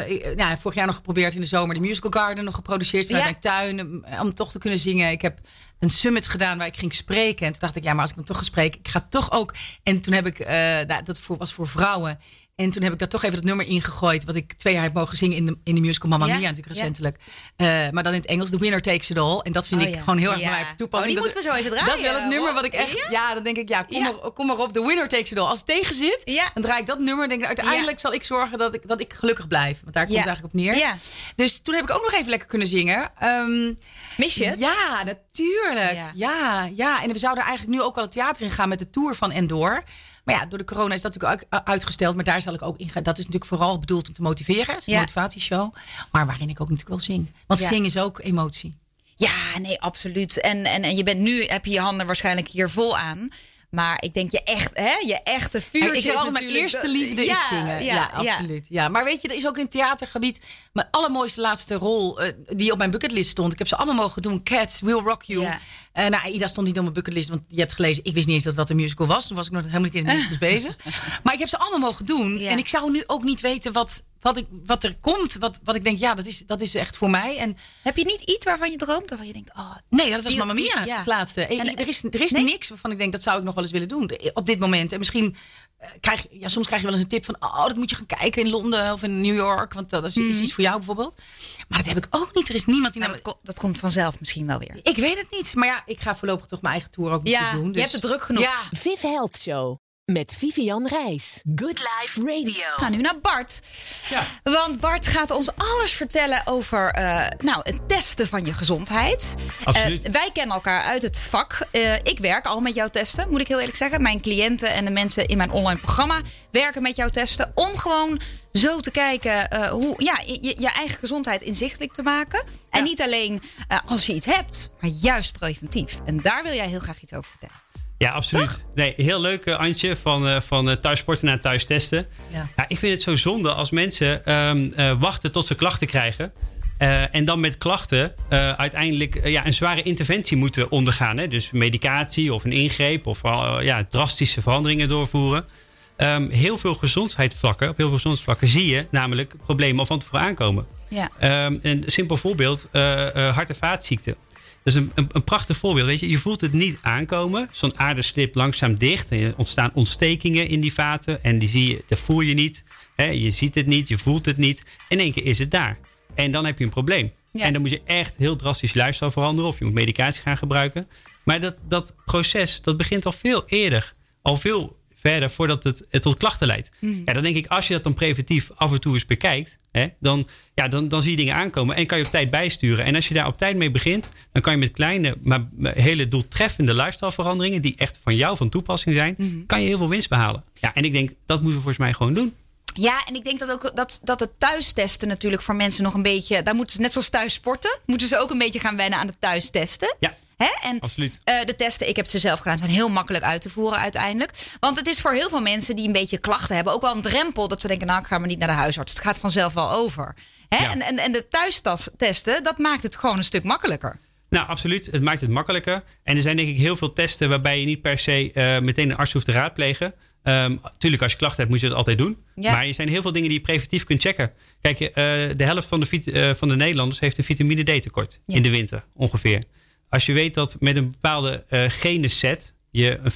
ik- ja, vorig jaar nog geprobeerd in de zomer de Musical Garden nog geproduceerd vanuit mijn tuin. Om toch te kunnen zingen. Ik heb een summit gedaan waar ik ging spreken. En toen dacht ik, ja, maar als ik dan toch ga spreken, ik ga toch ook. En toen heb ik, nou, dat voor, was voor vrouwen. En toen heb ik daar toch even dat nummer ingegooid. Wat ik twee jaar heb mogen zingen in de, in de musical Mamma Ja, Mia natuurlijk ja. recentelijk. Eh, maar dan in het Engels. The Winner Takes It All. En dat vind Oh, ik ja. gewoon heel erg bij mij Oh, toepassing. die Dat moeten we zo even Dat is wel draaien, het nummer wat ik echt... Ja? Dan denk ik, ja, kom, Ja. Er, kom maar op. The Winner Takes It All. Als het tegen zit, dan draai ik dat nummer. En denk ik, uiteindelijk zal ik zorgen dat ik, dat ik gelukkig blijf. Want daar komt het eigenlijk op neer. Ja. Dus toen heb ik ook nog even lekker kunnen zingen. Ehm, Mis je het? ja, natuurlijk. Ja. Ja. ja, En we zouden eigenlijk nu ook al het theater in gaan met de tour van Endor. Maar ja, door de corona is dat natuurlijk ook uitgesteld. Maar daar zal ik ook in gaan. Dat is natuurlijk vooral bedoeld om te motiveren. Een Ja. motivatieshow. Maar waarin ik ook natuurlijk wel zing. Want Ja. zingen is ook emotie. Ja, nee, absoluut. En, en, en je bent nu, heb je je handen waarschijnlijk hier vol aan. Maar ik denk je echt, hè, je echte vuurtje ik zeg is altijd, mijn eerste liefde Ja, is zingen. Ja, ja. absoluut. Ja. Maar weet je, er is ook in het theatergebied... mijn allermooiste laatste rol eh, die op mijn bucketlist stond. Ik heb ze allemaal mogen doen. Cats, Will Rock You. Ja. Eh, nou, Ida stond niet op mijn bucketlist, want je hebt gelezen... ik wist niet eens dat wat een musical was. Toen was ik nog helemaal niet in de musicals bezig. Maar ik heb ze allemaal mogen doen. En ik zou nu ook niet weten wat, wat, ik, wat er komt. Wat, wat ik denk, ja, dat is, dat is echt voor mij. En Heb je niet iets waarvan je droomt, waarvan je denkt, oh, Nee, dat was Die- Mamma Mia, ja. het laatste. En- er is, er is Nee? niks waarvan ik denk, dat zou ik nog wel eens willen doen. Op dit moment. En misschien eh, krijg ja, soms krijg je wel eens een tip van... oh, dat moet je gaan kijken in Londen of in New York. Want dat is, is iets voor jou bijvoorbeeld. Maar dat heb ik ook niet. Er is niemand die... nou, dat, dat komt vanzelf misschien wel weer. ik weet het niet. Maar ja, ik ga voorlopig toch mijn eigen tour ook niet Ja, doen. je dus- hebt het druk genoeg. Ja, Viv Health Show met Vivian Reis. Good Life Radio. We gaan nu naar Bart. Ja. Want Bart gaat ons alles vertellen over eh, nou, het testen van je gezondheid. Absoluut. Eh, wij kennen elkaar uit het vak. Eh, ik werk al met jouw testen, moet ik heel eerlijk zeggen. Mijn cliënten en de mensen in mijn online programma werken met jouw testen. Om gewoon zo te kijken eh, hoe ja, je, je eigen gezondheid inzichtelijk te maken. En Ja. niet alleen als je iets hebt, maar juist preventief. En daar wil jij heel graag iets over vertellen. Ja, absoluut. Nee, heel leuk, eh, Antje, van, eh, van eh, thuis sporten naar thuis testen. Ja. Ja, ik vind het zo zonde als mensen ehm, eh, wachten tot ze klachten krijgen. en dan met klachten uiteindelijk ja, een zware interventie moeten ondergaan. Hè? Dus medicatie of een ingreep of ja, drastische veranderingen doorvoeren. Ehm, heel veel gezondheidsvlakken, op heel veel gezondheidsvlakken zie je namelijk problemen al van tevoren aankomen. Ja. Ehm, een simpel voorbeeld, hart- en vaatziekten. Dat is een, een, een prachtig voorbeeld. Weet je, je voelt het niet aankomen. Zo'n aarde slipt langzaam dicht. En er ontstaan ontstekingen in die vaten. En die zie je, dat voel je niet. Hè, je ziet het niet, je voelt het niet. In één keer is het daar. En dan heb je een probleem. Ja. En dan moet je echt heel drastisch lifestyle veranderen. Of je moet medicatie gaan gebruiken. Maar dat, dat proces, dat begint al veel eerder. Al veel verder voordat het, het tot klachten leidt. Ja, dan denk ik, als je dat dan preventief af en toe eens bekijkt, hè, dan, ja, dan, dan zie je dingen aankomen en kan je op tijd bijsturen. En als je daar op tijd mee begint, dan kan je met kleine, maar hele doeltreffende lifestyleveranderingen, die echt van jou van toepassing zijn, kan je heel veel winst behalen. Ja, en ik denk, dat moeten we volgens mij gewoon doen. Ja, en ik denk dat ook dat, dat het thuistesten natuurlijk voor mensen nog een beetje. Daar moeten ze net zoals thuis sporten, moeten ze ook een beetje gaan wennen aan het thuistesten. Ja, Hè? En absoluut. eh, de testen, ik heb ze zelf gedaan, zijn heel makkelijk uit te voeren uiteindelijk. Want het is voor heel veel mensen die een beetje klachten hebben, ook wel een drempel dat ze denken: nou, ik ga maar niet naar de huisarts. Het gaat vanzelf wel over. Hè? Ja. En, en, en de thuistesten, dat maakt het gewoon een stuk makkelijker. Nou, absoluut. Het maakt het makkelijker. En er zijn denk ik heel veel testen waarbij je niet per se eh, meteen een arts hoeft te raadplegen. Ehm tuurlijk, als je klachten hebt, moet je dat altijd doen. Ja. Maar er zijn heel veel dingen die je preventief kunt checken. Kijk, eh, de helft van de, van de Nederlanders heeft een vitamine D tekort Ja. in de winter ongeveer. Als je weet dat met een bepaalde eh gene set je een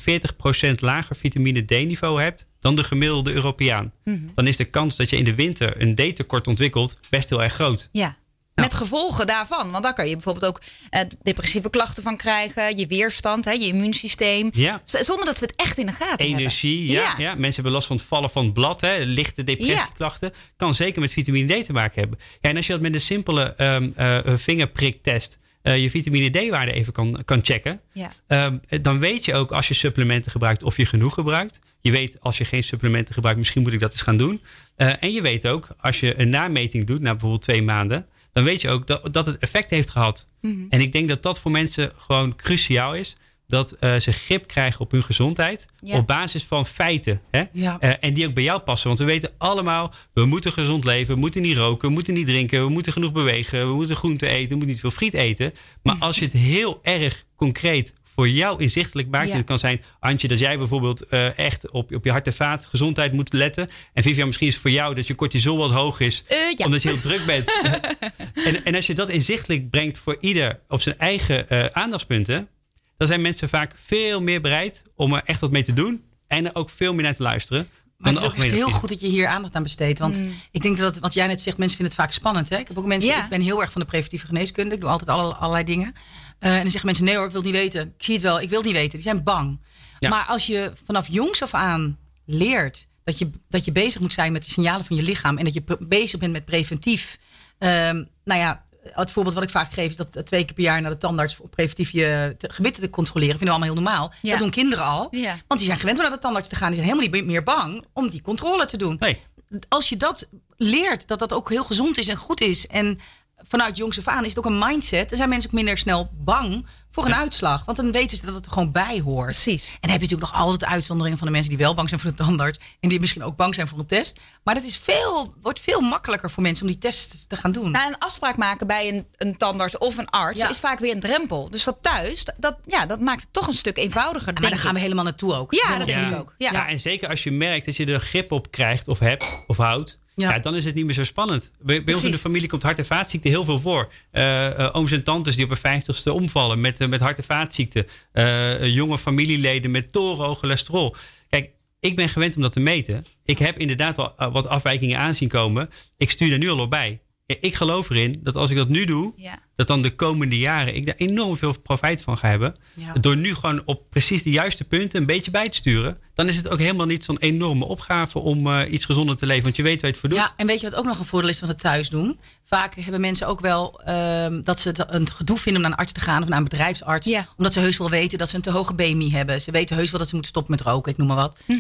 40% lager vitamine D-niveau hebt dan de gemiddelde Europeaan, Mhm. dan is de kans dat je in de winter een D-tekort ontwikkelt best heel erg groot. Ja. Met gevolgen daarvan. Want daar kan je bijvoorbeeld ook eh, depressieve klachten van krijgen. Je weerstand, hè, je immuunsysteem. Ja. Zonder dat we het echt in de gaten Energie, hebben. ja, ja. Mensen hebben last van het vallen van het blad, hè, lichte depressieklachten. Kan zeker met vitamine D te maken hebben. Ja, en als je dat met een simpele ehm eh, vingerpriktest eh, je vitamine D-waarde even kan, kan checken, Ja. ehm, dan weet je ook als je supplementen gebruikt of je genoeg gebruikt. Je weet als je geen supplementen gebruikt, misschien moet ik dat eens gaan doen. Eh, en je weet ook als je een nameting doet, na bijvoorbeeld twee maanden, dan weet je ook dat, dat het effect heeft gehad. Mhm. En ik denk dat dat voor mensen gewoon cruciaal is. Dat eh, ze grip krijgen op hun gezondheid. Ja. Op basis van feiten. Hè? Ja. Eh, en die ook bij jou passen. Want we weten allemaal, we moeten gezond leven. We moeten niet roken. We moeten niet drinken. We moeten genoeg bewegen. We moeten groente eten. We moeten niet veel friet eten. Maar als je het heel erg concreet voor jou inzichtelijk maakt. Ja. En het kan zijn, Antje, dat jij bijvoorbeeld eh, echt op, op je hart en vaat gezondheid moet letten. En Vivian, misschien is het voor jou dat je cortisol wat hoog is. Ja. Omdat je heel druk bent. en, en als je dat inzichtelijk brengt voor ieder op zijn eigen aandachtspunten. Dan zijn mensen vaak veel meer bereid om er echt wat mee te doen. En er ook veel meer naar te luisteren. Maar het is ook echt heel goed dat je hier aandacht aan besteedt. Want ik denk dat, wat jij net zegt, mensen vinden het vaak spannend. Hè? Ik heb ook mensen, Ja. ik ben heel erg van de preventieve geneeskunde. Ik doe altijd alle, allerlei dingen. Eh, en dan zeggen mensen, nee hoor, ik wil het niet weten. Ik zie het wel, ik wil het niet weten. Die zijn bang. Ja. Maar als je vanaf jongs af aan leert dat je, dat je bezig moet zijn met de signalen van je lichaam. En dat je bezig bent met preventief. ehm, nou ja, het voorbeeld wat ik vaak geef is dat eh, twee keer per jaar naar de tandarts om preventief je te- gewitten te controleren. Vinden we allemaal heel normaal. Ja. Dat doen kinderen al. Ja. Want die zijn gewend om naar de tandarts te gaan. Die zijn helemaal niet meer bang om die controle te doen. Nee. Als je dat leert, dat dat ook heel gezond is en goed is. En vanuit jongs af aan is het ook een mindset. Dan zijn mensen ook minder snel bang voor een uitslag. Want dan weten ze dat het er gewoon bij hoort. Precies. En dan heb je natuurlijk nog altijd uitzonderingen van de mensen die wel bang zijn voor de tandarts. En die misschien ook bang zijn voor een test. Maar dat is veel, wordt veel makkelijker voor mensen om die test te gaan doen. Nou, een afspraak maken bij een, een tandarts of een arts Ja. is vaak weer een drempel. Dus dat thuis, dat, ja, dat maakt het toch een stuk eenvoudiger. maar denk daar gaan we helemaal naartoe ook. Ja, dat denk ik ook. Ja. Ja. en zeker als je merkt dat je er grip op krijgt of hebt of houdt. Ja. Ja. dan is het niet meer zo spannend. Bij, bij ons in de familie komt hart- en vaatziekte heel veel voor. Eh, eh, ooms en tantes die op een vijftigste omvallen met, eh, met hart- en vaatziekten. Eh, jonge familieleden met torenhoog cholesterol. Kijk, ik ben gewend om dat te meten. Ik heb inderdaad al wat afwijkingen aanzien komen. Ik stuur er nu al op bij. Ik geloof erin dat als ik dat nu doe, Ja. dat dan de komende jaren ik daar enorm veel profijt van ga hebben. Ja. Door nu gewoon op precies de juiste punten een beetje bij te sturen. Dan is het ook helemaal niet zo'n enorme opgave om eh, iets gezonder te leven. Want je weet waar je het voor doet. Ja, en weet je wat ook nog een voordeel is van het thuis doen? Vaak hebben mensen ook wel ehm, dat ze het een gedoe vinden om naar een arts te gaan of naar een bedrijfsarts. Ja. Omdat ze heus wel weten dat ze een te hoge BMI hebben. Ze weten heus wel dat ze moeten stoppen met roken, ik noem maar wat. Mhm.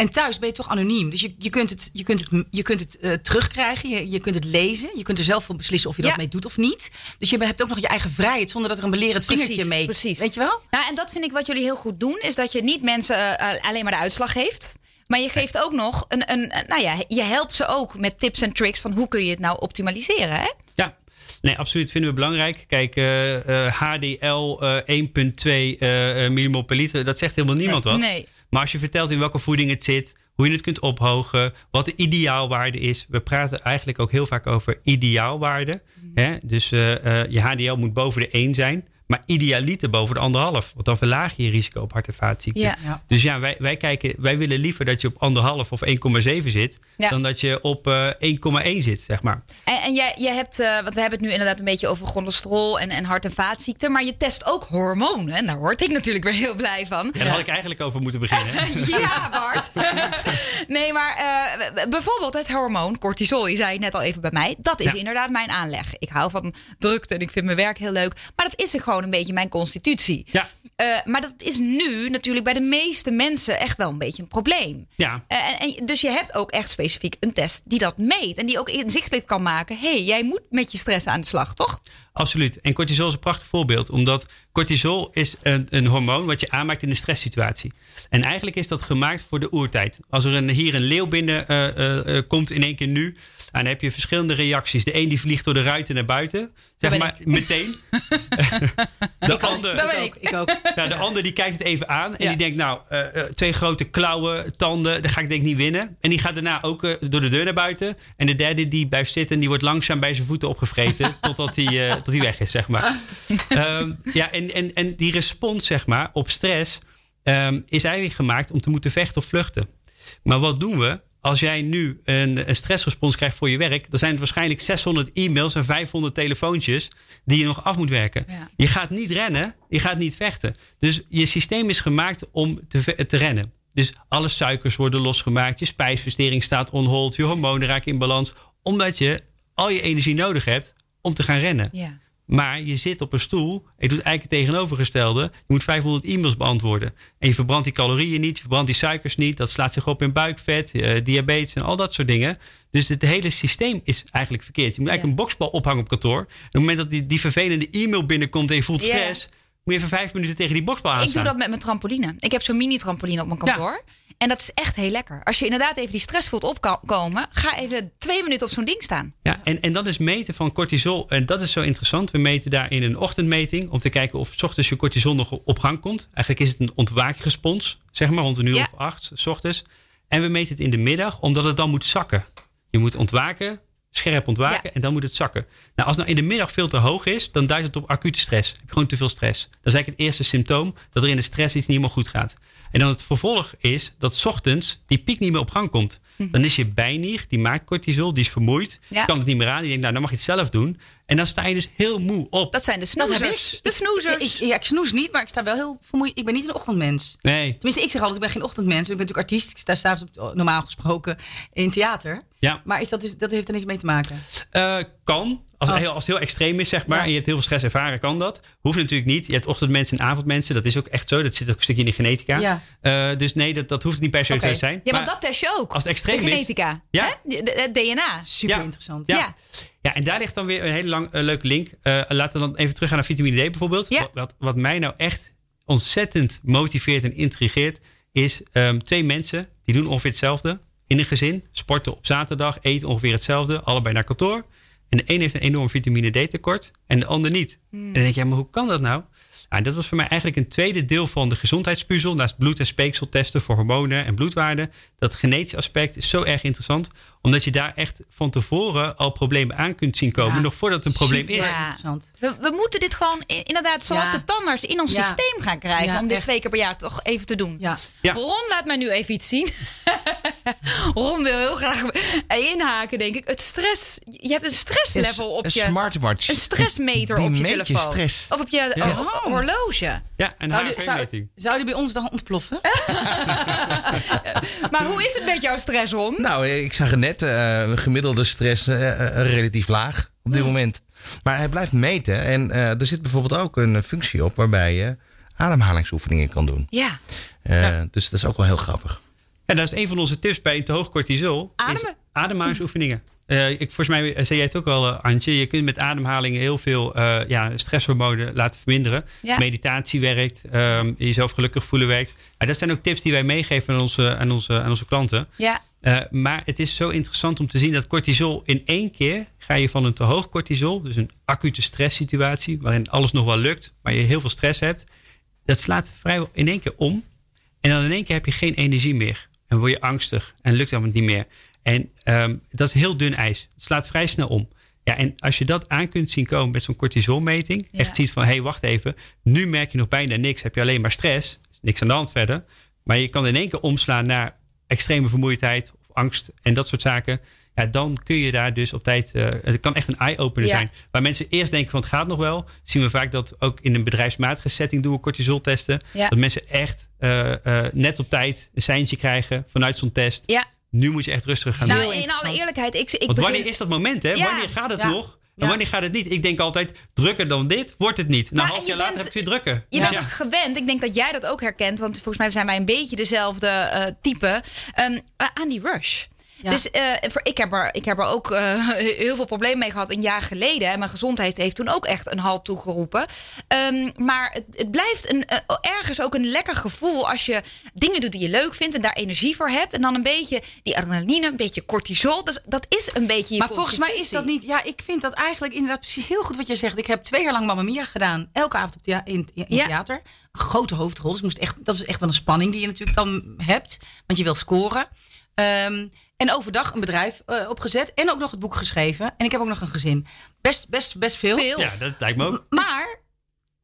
En thuis ben je toch anoniem. Dus je, je kunt het, je kunt het, je kunt het eh, terugkrijgen. Je, je kunt het lezen. Je kunt er zelf voor beslissen of je Ja. dat mee doet of niet. Dus je hebt ook nog je eigen vrijheid zonder dat er een belerend Precies, vingertje mee. precies. Weet je wel? Nou, en dat vind ik wat jullie heel goed doen, is dat je niet mensen eh, alleen maar de uitslag geeft. Maar je geeft ook nog een, een, een- nou ja, je helpt ze ook met tips en tricks van hoe kun je het nou optimaliseren. Hè? Ja. Nee, absoluut. Vinden we belangrijk. Kijk, HDL eh, 1,2 eh, eh, millimol per liter. Dat zegt helemaal niemand wat. Nee. Maar als je vertelt in welke voeding het zit, hoe je het kunt ophogen, wat de ideaalwaarde is. We praten eigenlijk ook heel vaak over ideaalwaarde. Hè? Dus eh, eh, je HDL moet boven de 1 zijn, maar idealiter boven de anderhalf. Want dan verlaag je je risico op hart- en vaatziekten. Ja. Ja. Dus ja, wij, wij, kijken, wij willen liever dat je op anderhalf of 1,7 zit, Ja. dan dat je op eh 1,1 zit, zeg maar. En, en jij, jij hebt, eh, want we hebben het nu inderdaad een beetje over cholesterol en, en hart- en vaatziekten. Maar je test ook hormonen. En daar word ik natuurlijk weer heel blij van. Ja, daar had ik eigenlijk over moeten beginnen. Ja, Bart. nee, maar eh, bijvoorbeeld het hormoon cortisol. Je zei het net al even bij mij. Dat is Ja. inderdaad mijn aanleg. Ik hou van drukte en ik vind mijn werk heel leuk. Maar dat is er gewoon een beetje mijn constitutie. Ja. Eh, maar dat is nu natuurlijk bij de meeste mensen echt wel een beetje een probleem. Ja. Eh, en, en- dus je hebt ook echt specifiek een test die dat meet. En die ook inzichtelijk kan maken. Hé, hey, jij moet met je stress aan de slag, toch? Absoluut. En cortisol is een prachtig voorbeeld. Omdat cortisol is een, een hormoon wat je aanmaakt in een stresssituatie. En eigenlijk is dat gemaakt voor de oertijd. Als er een, hier een leeuw binnen eh, komt in één keer nu. Dan heb je verschillende reacties. De een die vliegt door de ruiten naar buiten. Zeg maar meteen. de ander, Dat ben ik. ook. Ik ook. ja, de ander die kijkt het even aan. En Ja. die denkt nou, eh, eh, twee grote klauwen, tanden. Daar ga ik denk ik niet winnen. En die gaat daarna ook eh, door de deur naar buiten. En de derde die blijft zitten. En die wordt langzaam bij zijn voeten opgevreten. totdat hij eh, tot hij weg is, zeg maar. Ehm, ja, en, en, en die respons, zeg maar, op stress... ehm, is eigenlijk gemaakt om te moeten vechten of vluchten. Maar wat doen we? Als jij nu een, een stressrespons krijgt voor je werk, dan zijn het waarschijnlijk 600 e-mails en 500 telefoontjes die je nog af moet werken. Ja. Je gaat niet rennen, je gaat niet vechten. Dus je systeem is gemaakt om te, te rennen. Dus alle suikers worden losgemaakt, je spijsvertering staat on hold, je hormonen raken in balans, omdat je al je energie nodig hebt om te gaan rennen. Ja. Maar je zit op een stoel en je doet eigenlijk het tegenovergestelde. Je moet 500 e-mails beantwoorden. En je verbrandt die calorieën niet, je verbrandt die suikers niet. Dat slaat zich op in buikvet, eh, diabetes en al dat soort dingen. Dus het hele systeem is eigenlijk verkeerd. Je moet eigenlijk Ja. een boksbal ophangen op kantoor. Op het moment dat die, die vervelende e-mail binnenkomt en je voelt stress... je even vijf minuten tegen die boksbal aanstaan. Ik doe dat met mijn trampoline. Ik heb zo'n mini-trampoline op mijn kantoor. En dat is echt heel lekker. Als je inderdaad even die stress voelt opkomen, ga even twee minuten op zo'n ding staan. Ja, en, en dat is meten van cortisol. En dat is zo interessant. We meten daarin een ochtendmeting. Om te kijken of 's ochtends je cortisol nog op gang komt. Eigenlijk is het een ontwaakrespons. Zeg maar rond een uur Ja. of acht, 's ochtends. En we meten het in de middag, omdat het dan moet zakken. Je moet ontwaken, scherp ontwaken. Ja. En dan moet het zakken. Nou, als het nou in de middag veel te hoog is, dan duidt het op acute stress. Heb je gewoon te veel stress. Dat is eigenlijk het eerste symptoom dat er in de stress iets niet helemaal goed gaat. En dan het vervolg is dat 's ochtends die piek niet meer op gang komt. Dan is je bijnier, die maakt cortisol, die is vermoeid. Ja. Kan het niet meer aan. Die denkt, nou dan mag je het zelf doen. En dan sta je dus heel moe op. Dat zijn de snoezers. De snoezers. Ik, ja, ik snoes niet, maar ik sta wel heel vermoeid. Ik ben niet een ochtendmens. Nee, Tenminste, ik zeg altijd, ik ben geen ochtendmens. Ik ben natuurlijk artiest. Ik sta s'avonds op- normaal gesproken in theater. ja. Maar is dat, dus, dat heeft er niks mee te maken. Eh, kan. Als, het Oh. heel, als het heel extreem is, zeg maar. Ja. En je hebt heel veel stress ervaren, kan dat. Hoeft natuurlijk niet. Je hebt ochtendmensen en avondmensen. Dat is ook echt zo. Dat zit ook een stukje in de genetica. Ja. Eh, dus nee, dat, dat hoeft niet per se zo te zijn. Ja, want Maar dat test je ook. als het extreem de is- genetica. Ja. Hè? De- de- Het DNA. Super Ja. interessant. Ja. Ja. En daar ligt dan weer een hele lang, eh, leuke link. Eh, laten we dan even teruggaan naar vitamine D bijvoorbeeld. Ja. Wat, wat, mij nou echt ontzettend motiveert en intrigeert... is ehm, twee mensen die doen ongeveer hetzelfde in een gezin. Sporten op zaterdag, eten ongeveer hetzelfde. Allebei naar kantoor. En de een heeft een enorm vitamine D tekort en de ander niet. En dan denk je, ja, maar hoe kan dat nou? Nou, dat was voor mij eigenlijk een tweede deel van de gezondheidspuzzel. Naast bloed- en speekseltesten voor hormonen en bloedwaarden. Dat genetische aspect is zo erg interessant. Omdat je daar echt van tevoren al problemen aan kunt zien komen. Ja. nog voordat het een probleem Super is. Ja. interessant. We, we moeten dit gewoon inderdaad zoals Ja. de tandarts in ons Ja. systeem gaan krijgen. Ja, om dit echt. twee keer per jaar toch even te doen. Ja. Ja. Ron laat mij nu even iets zien. Ron wil heel graag inhaken, denk ik. Het stress. Je hebt een stresslevel op een je. smartwatch. Een stressmeter Die op je telefoon. stress. Of op je Ja. oh, horloge. Ja, een Zou die, zou, HRV-meting. zou die bij ons dan ontploffen? Maar hoe is het met jouw stress, Ron? Nou, ik zag er net eh, gemiddelde stress eh, eh, relatief laag op dit moment. Maar hij blijft meten. En eh, er zit bijvoorbeeld ook een functie op waarbij je ademhalingsoefeningen kan doen. Ja. Eh, Dus dat is ook wel heel grappig. En dat is een van onze tips bij een te hoog cortisol. Is Ademen. ademhalingsoefeningen. Eh, ik, volgens mij zei jij het ook al, eh, Antje. Je kunt met ademhaling heel veel eh, ja, stresshormonen laten verminderen. Ja. Meditatie werkt. ehm, jezelf gelukkig voelen werkt. Maar dat zijn ook tips die wij meegeven aan onze, aan onze, aan onze klanten. Ja. Eh, maar het is zo interessant om te zien dat cortisol in één keer ga je van een te hoog cortisol, dus een acute stresssituatie, waarin alles nog wel lukt, maar je heel veel stress hebt, dat slaat vrijwel in één keer om. En dan in één keer heb je geen energie meer. En word je angstig en lukt helemaal niet meer. En ehm, dat is heel dun ijs. Het slaat vrij snel om. Ja, en als je dat aan kunt zien komen met zo'n cortisolmeting, Ja. echt ziet van, hé, hey, wacht even, nu merk je nog bijna niks, heb je alleen maar stress, niks aan de hand verder. Maar je kan in één keer omslaan naar extreme vermoeidheid of angst en dat soort zaken. Ja, dan kun je daar dus op tijd. eh, het kan echt een eye-opener Ja. zijn. Waar mensen eerst denken van het gaat nog wel. Zien we vaak dat ook in een bedrijfsmatige setting doen we cortisol testen. Ja. Dat mensen echt eh, eh, net op tijd een seintje krijgen vanuit zo'n test. Ja. Nu moet je echt rustig gaan Nou, doen. in alle eerlijkheid, ik, ik Want begin- wanneer is dat moment, hè? Wanneer gaat het nog? En Ja. wanneer gaat het niet? Ik denk altijd, drukker dan dit wordt het niet. Nou, Maar een half jaar later heb je het weer drukker. Je bent ook gewend. Ik denk dat jij dat ook herkent. Want volgens mij zijn wij een beetje dezelfde eh, type. Ehm, eh, aan die rush. Ja. Dus eh, voor, ik, heb er, ik heb er ook eh, heel veel problemen mee gehad een jaar geleden. En mijn gezondheid heeft toen ook echt een halt toegeroepen. Ehm, maar het, het blijft een, eh, ergens ook een lekker gevoel als je dingen doet die je leuk vindt en daar energie voor hebt. En dan een beetje die adrenaline, een beetje cortisol. Dus dat is een beetje je Maar volgens mij is dat niet. Ja, ik vind dat eigenlijk inderdaad precies heel goed wat je zegt. Ik heb twee jaar lang Mamma Mia gedaan. Elke avond op thea- in, in Ja. theater. Een grote hoofdrol. Dus ik moest echt, dat is echt wel een spanning die je natuurlijk dan hebt. Want je wil scoren. Ehm, en overdag een bedrijf eh, opgezet. En ook nog het boek geschreven. En ik heb ook nog een gezin. Best, best, best veel. veel. Ja, dat lijkt me ook. Maar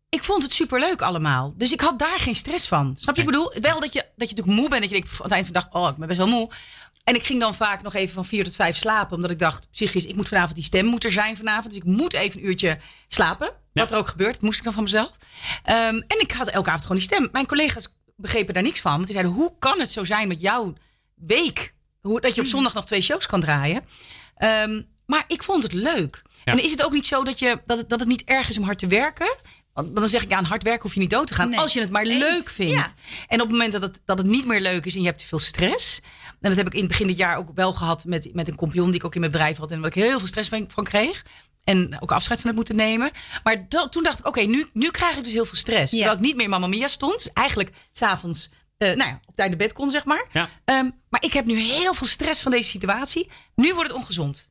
ik vond het superleuk allemaal. Dus ik had daar geen stress van. Snap je? Ik bedoel, wel dat je, dat je natuurlijk moe bent. Dat je denkt, pff, aan het eind van de dag, oh, ik ben best wel moe. En ik ging dan vaak nog even van vier tot vijf slapen. Omdat ik dacht, psychisch, ik moet vanavond, die stem moet er zijn vanavond. Dus ik moet even een uurtje slapen. Wat er ook gebeurt, dat moest ik dan van mezelf. Ehm, en ik had elke avond gewoon die stem. Mijn collega's begrepen daar niks van. Want die zeiden, hoe kan het zo zijn met jouw week? Hoe, dat je op zondag nog twee shows kan draaien. Ehm, maar ik vond het leuk. Ja. En is het ook niet zo dat, je, dat, het, dat het niet erg is om hard te werken? Want dan zeg ik, ja, aan hard werken hoef je niet dood te gaan. Nee. Als je het maar Eens. leuk vindt. Ja. En op het moment dat het, dat het niet meer leuk is en je hebt te veel stress. En dat heb ik in het begin dit jaar ook wel gehad met, met een compagnon die ik ook in mijn bedrijf had. En waar ik heel veel stress van, van kreeg. En ook afscheid van heb moeten nemen. Maar da- toen dacht ik, oké, nu, nu krijg ik dus heel veel stress. Ja. Terwijl ik niet meer in Mamma Mia stond. Eigenlijk s'avonds, eh nou ja, op tijd naar bed kon, zeg maar. Ja. Ehm, maar ik heb nu heel veel stress van deze situatie. Nu wordt het ongezond.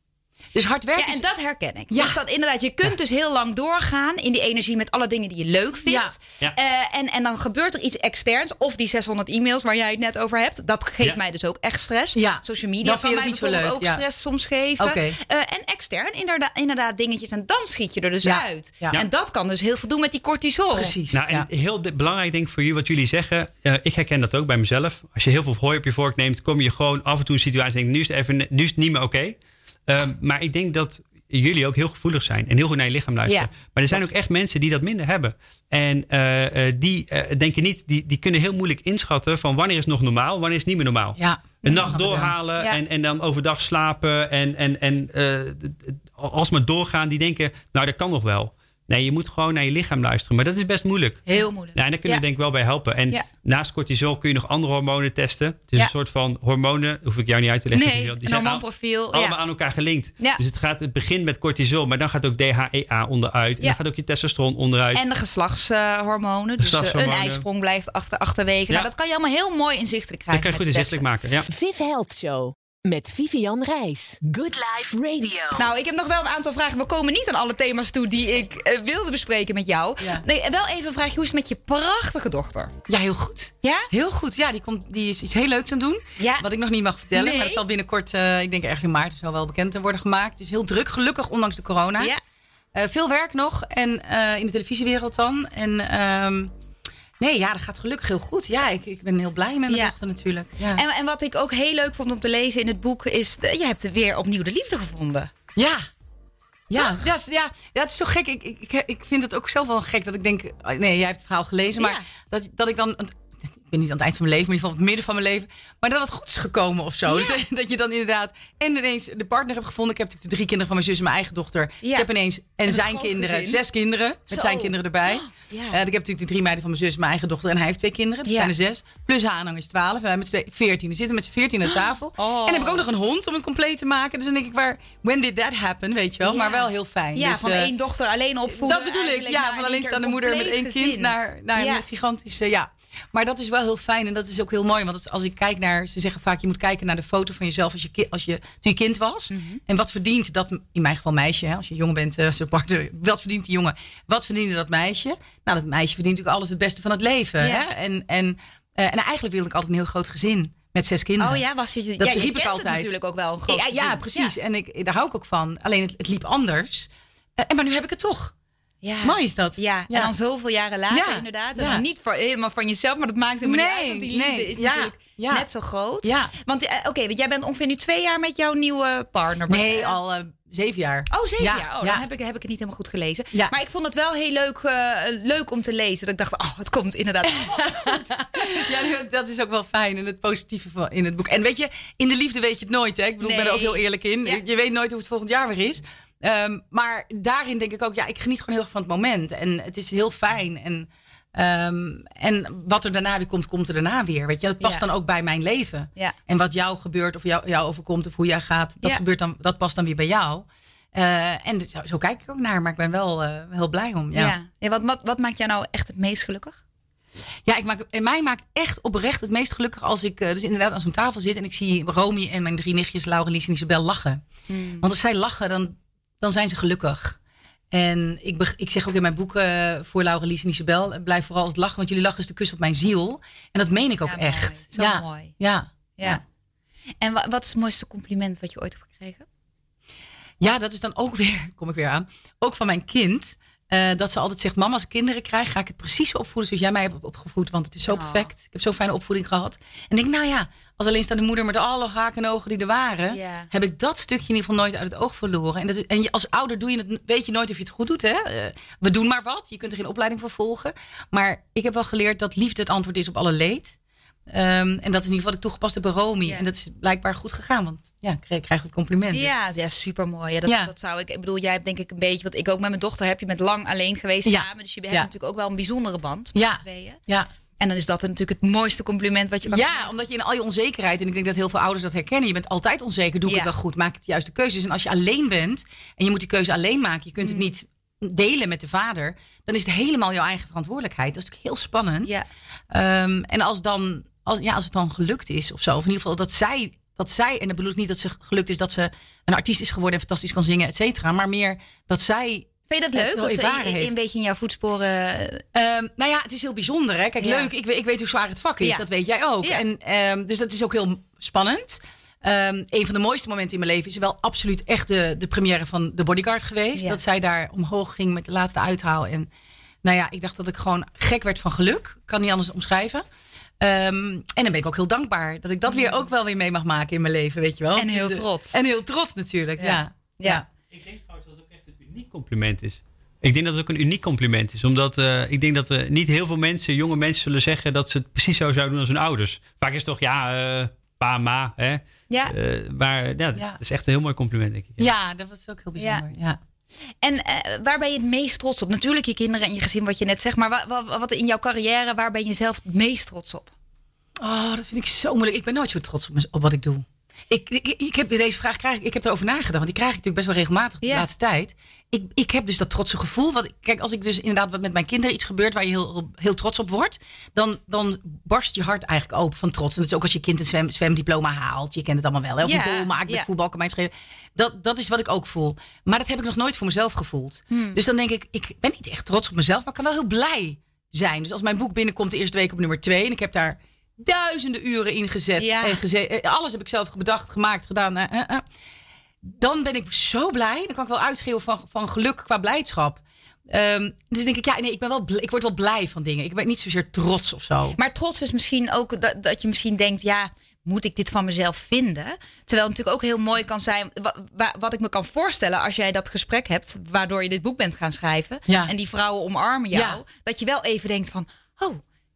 Dus hard werken Ja, en is- dat herken ik. Ja. Dus dat inderdaad, je kunt dus heel lang doorgaan in die energie met alle dingen die je leuk vindt. Ja. Ja. Eh, en, en dan gebeurt er iets externs. Of die 600 e-mails waar jij het net over hebt. Dat geeft Ja. mij dus ook echt stress. Ja. Social media Dan kan mij het niet zo bijvoorbeeld leuk, ook ja. stress soms geven. Oké. Eh, en extern inderdaad, inderdaad dingetjes. En dan schiet je er dus Ja. uit. Ja. En dat kan dus heel veel doen met die cortisol. Precies. Nou, en ja. heel de- belangrijk denk ik voor jullie wat jullie zeggen. eh, ik herken dat ook bij mezelf. Als je heel veel hooi op je vork neemt, kom je gewoon af en toe in een situatie en denkt, nu is het, even, nu is het niet meer oké. Ehm, maar ik denk dat jullie ook heel gevoelig zijn en heel goed naar je lichaam luisteren. Ja, maar er zijn ook echt mensen die dat minder hebben. En eh, eh, die eh, denken niet, die, die kunnen heel moeilijk inschatten van wanneer is het nog normaal, wanneer is het niet meer normaal. Ja. Een nacht doorhalen Ja. en, en dan overdag slapen en, en, en d- alsmaar doorgaan. Die denken, nou dat kan nog wel. Nee, je moet gewoon naar je lichaam luisteren. Maar dat is best moeilijk. Heel moeilijk. Ja, en daar kunnen Ja. we denk ik wel bij helpen. En Ja. naast cortisol kun je nog andere hormonen testen. Het is Ja. een soort van hormonen, hoef ik jou niet uit te leggen. Nee, Die een zijn al- hormoonprofiel. allemaal aan elkaar gelinkt. Ja. Dus het, gaat, het begint met cortisol, maar dan gaat ook DHEA onderuit. En Ja. dan gaat ook je testosteron onderuit. En de geslachtshormonen. Dus eh, een ijsprong blijft achter, achterwege. Ja. Nou, dat kan je allemaal heel mooi inzichtelijk dat krijgen. kan je goed inzichtelijk testen. maken. Ja. Viv Health Show met Vivian Reis. Good Life Radio. Nou, ik heb nog wel een aantal vragen. We komen niet aan alle thema's toe die ik eh, wilde bespreken met jou. Ja. Nee, wel even een vraagje. Hoe is het met je prachtige dochter? Ja, heel goed. Ja? Heel goed. Ja, die, komt, die is iets heel leuks aan het doen. Ja. Wat ik nog niet mag vertellen. Nee. Maar dat zal binnenkort, eh, ik denk ergens in maart of zo wel bekend worden gemaakt. Het is heel druk, gelukkig, ondanks de corona. Ja. Eh, veel werk nog. En eh, in de televisiewereld dan. En ehm, nee, ja, dat gaat gelukkig heel goed. Ja, ik, ik ben heel blij met mijn Ja. dochter natuurlijk. Ja. En, en wat ik ook heel leuk vond om te lezen in het boek is... de- je hebt weer opnieuw de liefde gevonden. Ja. Ja, ja, ja, het is zo gek. Ik, ik, ik- vind het ook zelf wel gek dat ik denk... oh, Nee, jij hebt het verhaal gelezen. Maar Ja. dat, dat ik dan... ben niet aan het eind van mijn leven, maar in ieder geval op het midden van mijn leven. Maar dat het goed is gekomen of zo. Ja. Dus dat, dat je dan inderdaad... En ineens de partner hebt gevonden. Ik heb natuurlijk de drie kinderen van mijn zus en mijn eigen dochter. Ja. Ik heb ineens... En, zijn kinderen. gezin. Zes kinderen. Met Zo. zijn kinderen erbij. Oh, ja. Eh, ik heb natuurlijk de drie meiden van mijn zus en mijn eigen dochter. En hij heeft twee kinderen. Dus Ja. zijn er zes. Plus aanhang is twaalf. En wij met twee- veertien. Die zitten met z'n veertien aan tafel. Oh. En dan heb ik ook nog een hond om het compleet te maken. Dus dan denk ik, waar, when did that happen? Weet je wel. Maar wel heel fijn. Ja, Dus, van eh, één dochter alleen opvoeden. dat bedoel ik. Ja, van alleenstaande moeder met één kind naar, naar een gigantische. Ja. Maar dat is wel heel fijn en dat is ook heel mooi. Want als, ik kijk naar, ze zeggen vaak, je moet kijken naar de foto van jezelf als je, als je, toen je kind was. Mhm. En wat verdient dat, in mijn geval meisje, hè, als je jong bent, zo eh, wat verdient die jongen? Wat verdiende dat meisje? Nou, dat meisje verdient natuurlijk alles het beste van het leven. Ja. Hè? En, en, eh, en eigenlijk wilde ik altijd een heel groot gezin met zes kinderen. Oh ja, was je, Dat ja, je riep ik altijd. natuurlijk ook wel een groot ja, ja, gezin. precies. En ik, daar hou ik ook van. Alleen het, het liep anders. En maar nu heb ik het toch. Ja. Mooi is dat. Ja, en Ja. dan zoveel jaren later Ja, inderdaad. En ja. dan niet voor, helemaal van jezelf, maar dat maakt helemaal niet Nee, uit. Want die liefde nee, is ja, natuurlijk ja. net zo groot. Ja. Want eh, oké, want jij bent ongeveer nu twee jaar met jouw nieuwe partner. Nee, Eh, al eh, zeven jaar. Oh, zeven Ja, jaar. Oh, ja. dan heb ik, heb ik het niet helemaal goed gelezen. Ja. Maar ik vond het wel heel leuk, eh, leuk om te lezen. Dat ik dacht, oh, het komt inderdaad. Ja, nu, dat is ook wel fijn en het positieve van in het boek. En weet je, in de liefde weet je het nooit. Hè? Ik bedoel, ik ben er ook heel eerlijk in. Ja. Je weet nooit hoe het volgend jaar weer is. Ehm, maar daarin denk ik ook, ja, ik geniet gewoon heel erg van het moment. En het is heel fijn. En, ehm, en wat er daarna weer komt, komt er daarna weer. Weet je, dat past Ja. dan ook bij mijn leven. Ja. En wat jou gebeurt of jou, jou overkomt of hoe jij gaat, dat, Ja. gebeurt dan, dat past dan weer bij jou. Eh, en zo, zo kijk ik ook naar, maar ik ben wel eh, heel blij om. ja. Ja. Wat, wat, wat maakt jou nou echt het meest gelukkig? Ja, ik maak, en mij maakt echt oprecht het meest gelukkig als ik eh, dus inderdaad aan zo'n tafel zit en ik zie Romy en mijn drie nichtjes, Laurelies en Isabel, lachen. Want als zij lachen, dan, dan zijn ze gelukkig. En ik, ik zeg ook in mijn boek eh, voor Laurelies en Isabel, eh, blijf vooral het lachen, want jullie lachen is de kus op mijn ziel. En dat meen ik ook Ja, mooi. echt. Zo ja. mooi. Ja. Ja. En wa- wat is het mooiste compliment wat je ooit hebt gekregen? Ja, dat is dan ook weer, kom ik weer aan, ook van mijn kind. Eh, dat ze altijd zegt, mama, als ik kinderen krijg, ga ik het precies opvoeden zoals jij mij hebt opgevoed. Want het is zo Oh. perfect. Ik heb zo'n fijne opvoeding gehad. En denk, nou ja, als alleenstaande moeder met alle haken en ogen die er waren, heb ik dat stukje in ieder geval nooit uit het oog verloren. En, dat, en je, als ouder doe je het, weet je nooit of je het goed doet. Hè? Eh, we doen maar wat. Je kunt er geen opleiding voor volgen. Maar ik heb wel geleerd dat liefde het antwoord is op alle leed. Ehm, en dat is in ieder geval wat ik toegepast heb bij Romy. Ja. En dat is blijkbaar goed gegaan. Want ja, ik kreeg, krijg het compliment. Dus- Ja, ja super mooi. Ja, dat, Ja. dat zou ik. Ik bedoel, jij hebt denk ik een beetje, wat ik ook met mijn dochter heb je met lang alleen geweest Ja. samen. Dus je hebt natuurlijk ook wel een bijzondere band met Ja. z'n tweeën. ja. En dan is dat natuurlijk het mooiste compliment wat je kan Ja, omdat je in al je onzekerheid, en ik denk dat heel veel ouders dat herkennen, je bent altijd onzeker, doe ik het wel goed, maak ik de juiste keuzes. En als je alleen bent en je moet die keuze alleen maken, je kunt het Mm. niet delen met de vader, dan is het helemaal jouw eigen verantwoordelijkheid. Dat is natuurlijk heel spannend. Ja. Ehm, en als, dan, als, ja, als het dan gelukt is of zo, of in ieder geval dat zij dat zij, en dat bedoel ik niet dat ze gelukt is dat ze een artiest is geworden en fantastisch kan zingen, et cetera. Maar meer dat zij. Vind je dat leuk? Als ze een, beetje in jouw voetsporen... Ehm, nou ja, het is heel bijzonder. Hè? Kijk, Ja. leuk. Ik, weet- ik weet hoe zwaar het vak is. Ja. Dat weet jij ook. Ja. En, ehm, dus dat is ook heel spannend. Ehm, een van de mooiste momenten in mijn leven is wel absoluut echt de, de première van The Bodyguard geweest. Dat zij daar omhoog ging met de laatste uithaal. En nou ja, ik dacht dat ik gewoon gek werd van geluk. Kan niet anders omschrijven. Ehm, en dan ben ik ook heel dankbaar dat ik dat weer ook wel weer mee mag maken in mijn leven, weet je wel. En heel Dus, eh, trots. En heel trots natuurlijk, Ja. ja. Ja. Ik denk trouwens dat het ook echt een uniek compliment is. Ik denk dat het ook een uniek compliment is. Omdat eh, ik denk dat er niet heel veel mensen, jonge mensen, zullen zeggen dat ze het precies zo zouden doen als hun ouders. Vaak is het toch, ja, eh, pa, ma. Hè? Ja. Eh, maar ja, dat Ja. is echt een heel mooi compliment, denk ik. Ja. Ja, dat was ook heel bijzonder. Ja. En eh, waar ben je het meest trots op? Natuurlijk je kinderen en je gezin, wat je net zegt. Maar wa- wa- wat in jouw carrière, waar ben je zelf het meest trots op? Oh, dat vind ik zo moeilijk. Ik ben nooit zo trots op, wat ik doe. Ik, ik, ik heb deze vraag krijg ik, ik heb erover nagedacht, want die krijg ik natuurlijk best wel regelmatig de Ja. laatste tijd. Ik, ik heb dus dat trotse gevoel. Wat, kijk, als ik dus inderdaad wat met mijn kinderen iets gebeurt waar je heel, heel trots op wordt, dan, dan barst je hart eigenlijk open van trots. En dat is ook als je kind een zwem, zwemdiploma haalt. Je kent het allemaal wel. Hè? Of Ja, een goal maakt met ja. voetbal, kan mij het schelen. Dat, dat is wat ik ook voel. Maar dat heb ik nog nooit voor mezelf gevoeld. Hmm. Dus dan denk ik, ik ben niet echt trots op mezelf, maar ik kan wel heel blij zijn. Dus als mijn boek binnenkomt de eerste week op nummer twee en ik heb daar duizenden uren in gezet. Ja. En eh, alles heb ik zelf bedacht, gemaakt, gedaan. eh, eh. Dan ben ik zo blij. Dan kan ik wel uitschreeuwen van, van geluk qua blijdschap. Ehm, dus denk ik, ja, nee, ik, ben wel ik word wel blij van dingen. Ik ben niet zozeer trots of zo. Maar trots is misschien ook dat, dat je misschien denkt, ja, moet ik dit van mezelf vinden? Terwijl het natuurlijk ook heel mooi kan zijn, wa- wa- wat ik me kan voorstellen als jij dat gesprek hebt, waardoor je dit boek bent gaan schrijven. Ja. En die vrouwen omarmen jou. Ja. Dat je wel even denkt van, oh,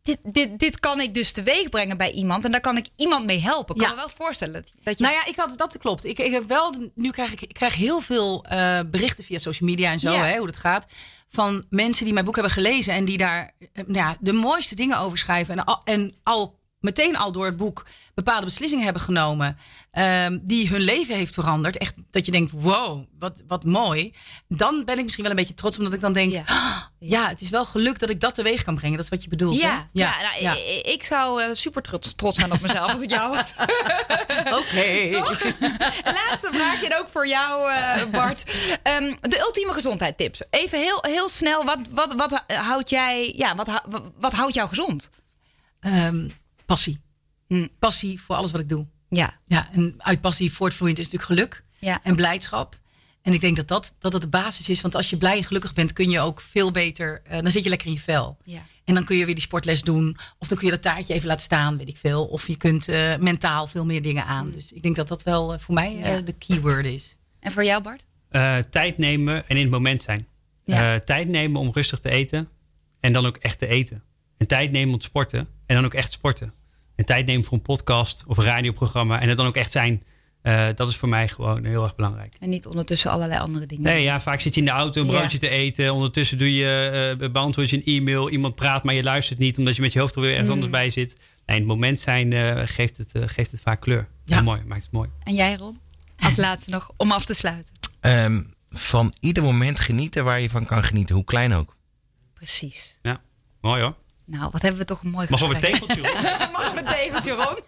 dit, dit, dit kan ik dus teweeg brengen bij iemand. En daar kan ik iemand mee helpen. Ik kan Ja. me wel voorstellen dat, je... Nou ja, ik had, dat klopt. Ik, ik heb wel, nu krijg ik, ik krijg heel veel eh, berichten via social media en zo, Ja. hè, hoe dat gaat. Van mensen die mijn boek hebben gelezen en die daar eh, nou ja, de mooiste dingen over schrijven. En al, en al meteen al door het boek bepaalde beslissingen hebben genomen. ehm, die hun leven heeft veranderd. Echt dat je denkt, wow, wat, wat mooi. Dan ben ik misschien wel een beetje trots, omdat ik dan denk, Ja. "Ah, ja, het is wel geluk dat ik dat teweeg kan brengen. Dat is wat je bedoelt. Ja, hè? ja. nou, Ik, ik zou eh, super trots, trots zijn op mezelf als ik jou was. Oké. Laatste vraagje en ook voor jou, eh, Bart. Ehm, de ultieme gezondheidstips. Even heel, heel snel, wat, wat, wat houdt jij, ja, wat, wat houdt jou gezond? Ehm, passie. Hm. Passie voor alles wat ik doe. Ja, Ja, en uit passie voortvloeiend is natuurlijk geluk ja. en blijdschap. En ik denk dat dat, dat dat de basis is. Want als je blij en gelukkig bent, kun je ook veel beter. eh, dan zit je lekker in je vel. ja. En dan kun je weer die sportles doen. Of dan kun je dat taartje even laten staan, weet ik veel. Of je kunt eh, mentaal veel meer dingen aan. Dus ik denk dat dat wel eh, voor mij eh, Ja. de keyword is. En voor jou, Bart? Eh, tijd nemen en in het moment zijn. Ja. Eh, tijd nemen om rustig te eten. En dan ook echt te eten. En tijd nemen om te sporten. En dan ook echt sporten. En tijd nemen voor een podcast of een radioprogramma. En het dan ook echt zijn. Eh, dat is voor mij gewoon heel erg belangrijk. En niet ondertussen allerlei andere dingen. Nee, ja, vaak zit je in de auto een Ja. broodje te eten. Ondertussen doe je, eh, beantwoord je een e-mail. Iemand praat, maar je luistert niet omdat je met je hoofd er weer ergens Mm. anders bij zit. Nee, in het moment zijn eh, geeft, het, eh, geeft het vaak kleur. Ja. Ja. mooi, maakt het mooi. En jij, Ron? Als laatste nog, om af te sluiten. Ehm, van ieder moment genieten waar je van kan genieten, hoe klein ook. Precies. Ja, mooi hoor. Nou, wat hebben we toch een mooi Mag op een gesprek. tegeltje. Mag met tegeltje rond.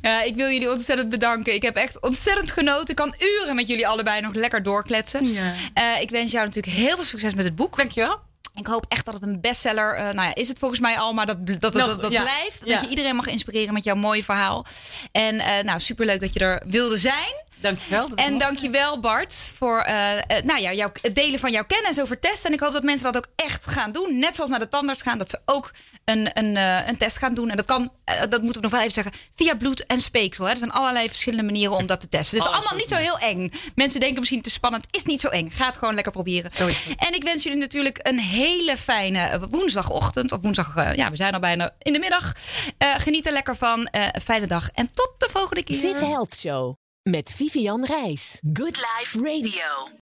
ja, ik wil jullie ontzettend bedanken. Ik heb echt ontzettend genoten. Ik kan uren met jullie allebei nog lekker doorkletsen. Ja. Eh, ik wens jou natuurlijk heel veel succes met het boek. Dankjewel. Ik hoop echt dat het een bestseller... eh nou ja, is het volgens mij al, maar dat, dat, dat, dat, dat ja. blijft. Ja. Dat je iedereen mag inspireren met jouw mooie verhaal. En eh, nou, superleuk dat je er wilde zijn. Dankjewel. dat En was- dankjewel Bart voor eh, eh, nou ja, jouw, het delen van jouw kennis over testen. En ik hoop dat mensen dat ook echt gaan doen. Net zoals naar de tandarts gaan, dat ze ook een, een, eh, een test gaan doen. En dat kan, dat moeten we nog wel even zeggen, via bloed en speeksel. Hè. Er zijn allerlei verschillende manieren om dat te testen. Dus Alles allemaal niet zo heel eng. Mensen denken misschien te spannend. Is niet zo eng. Ga het gewoon lekker proberen. En ik wens jullie natuurlijk een hele fijne woensdagochtend. Of woensdag, ja, we zijn al bijna in de middag. Eh, geniet er lekker van. Eh, een fijne dag. En tot de volgende keer. Viv Health Show met Vivian Reis. Good Life Radio.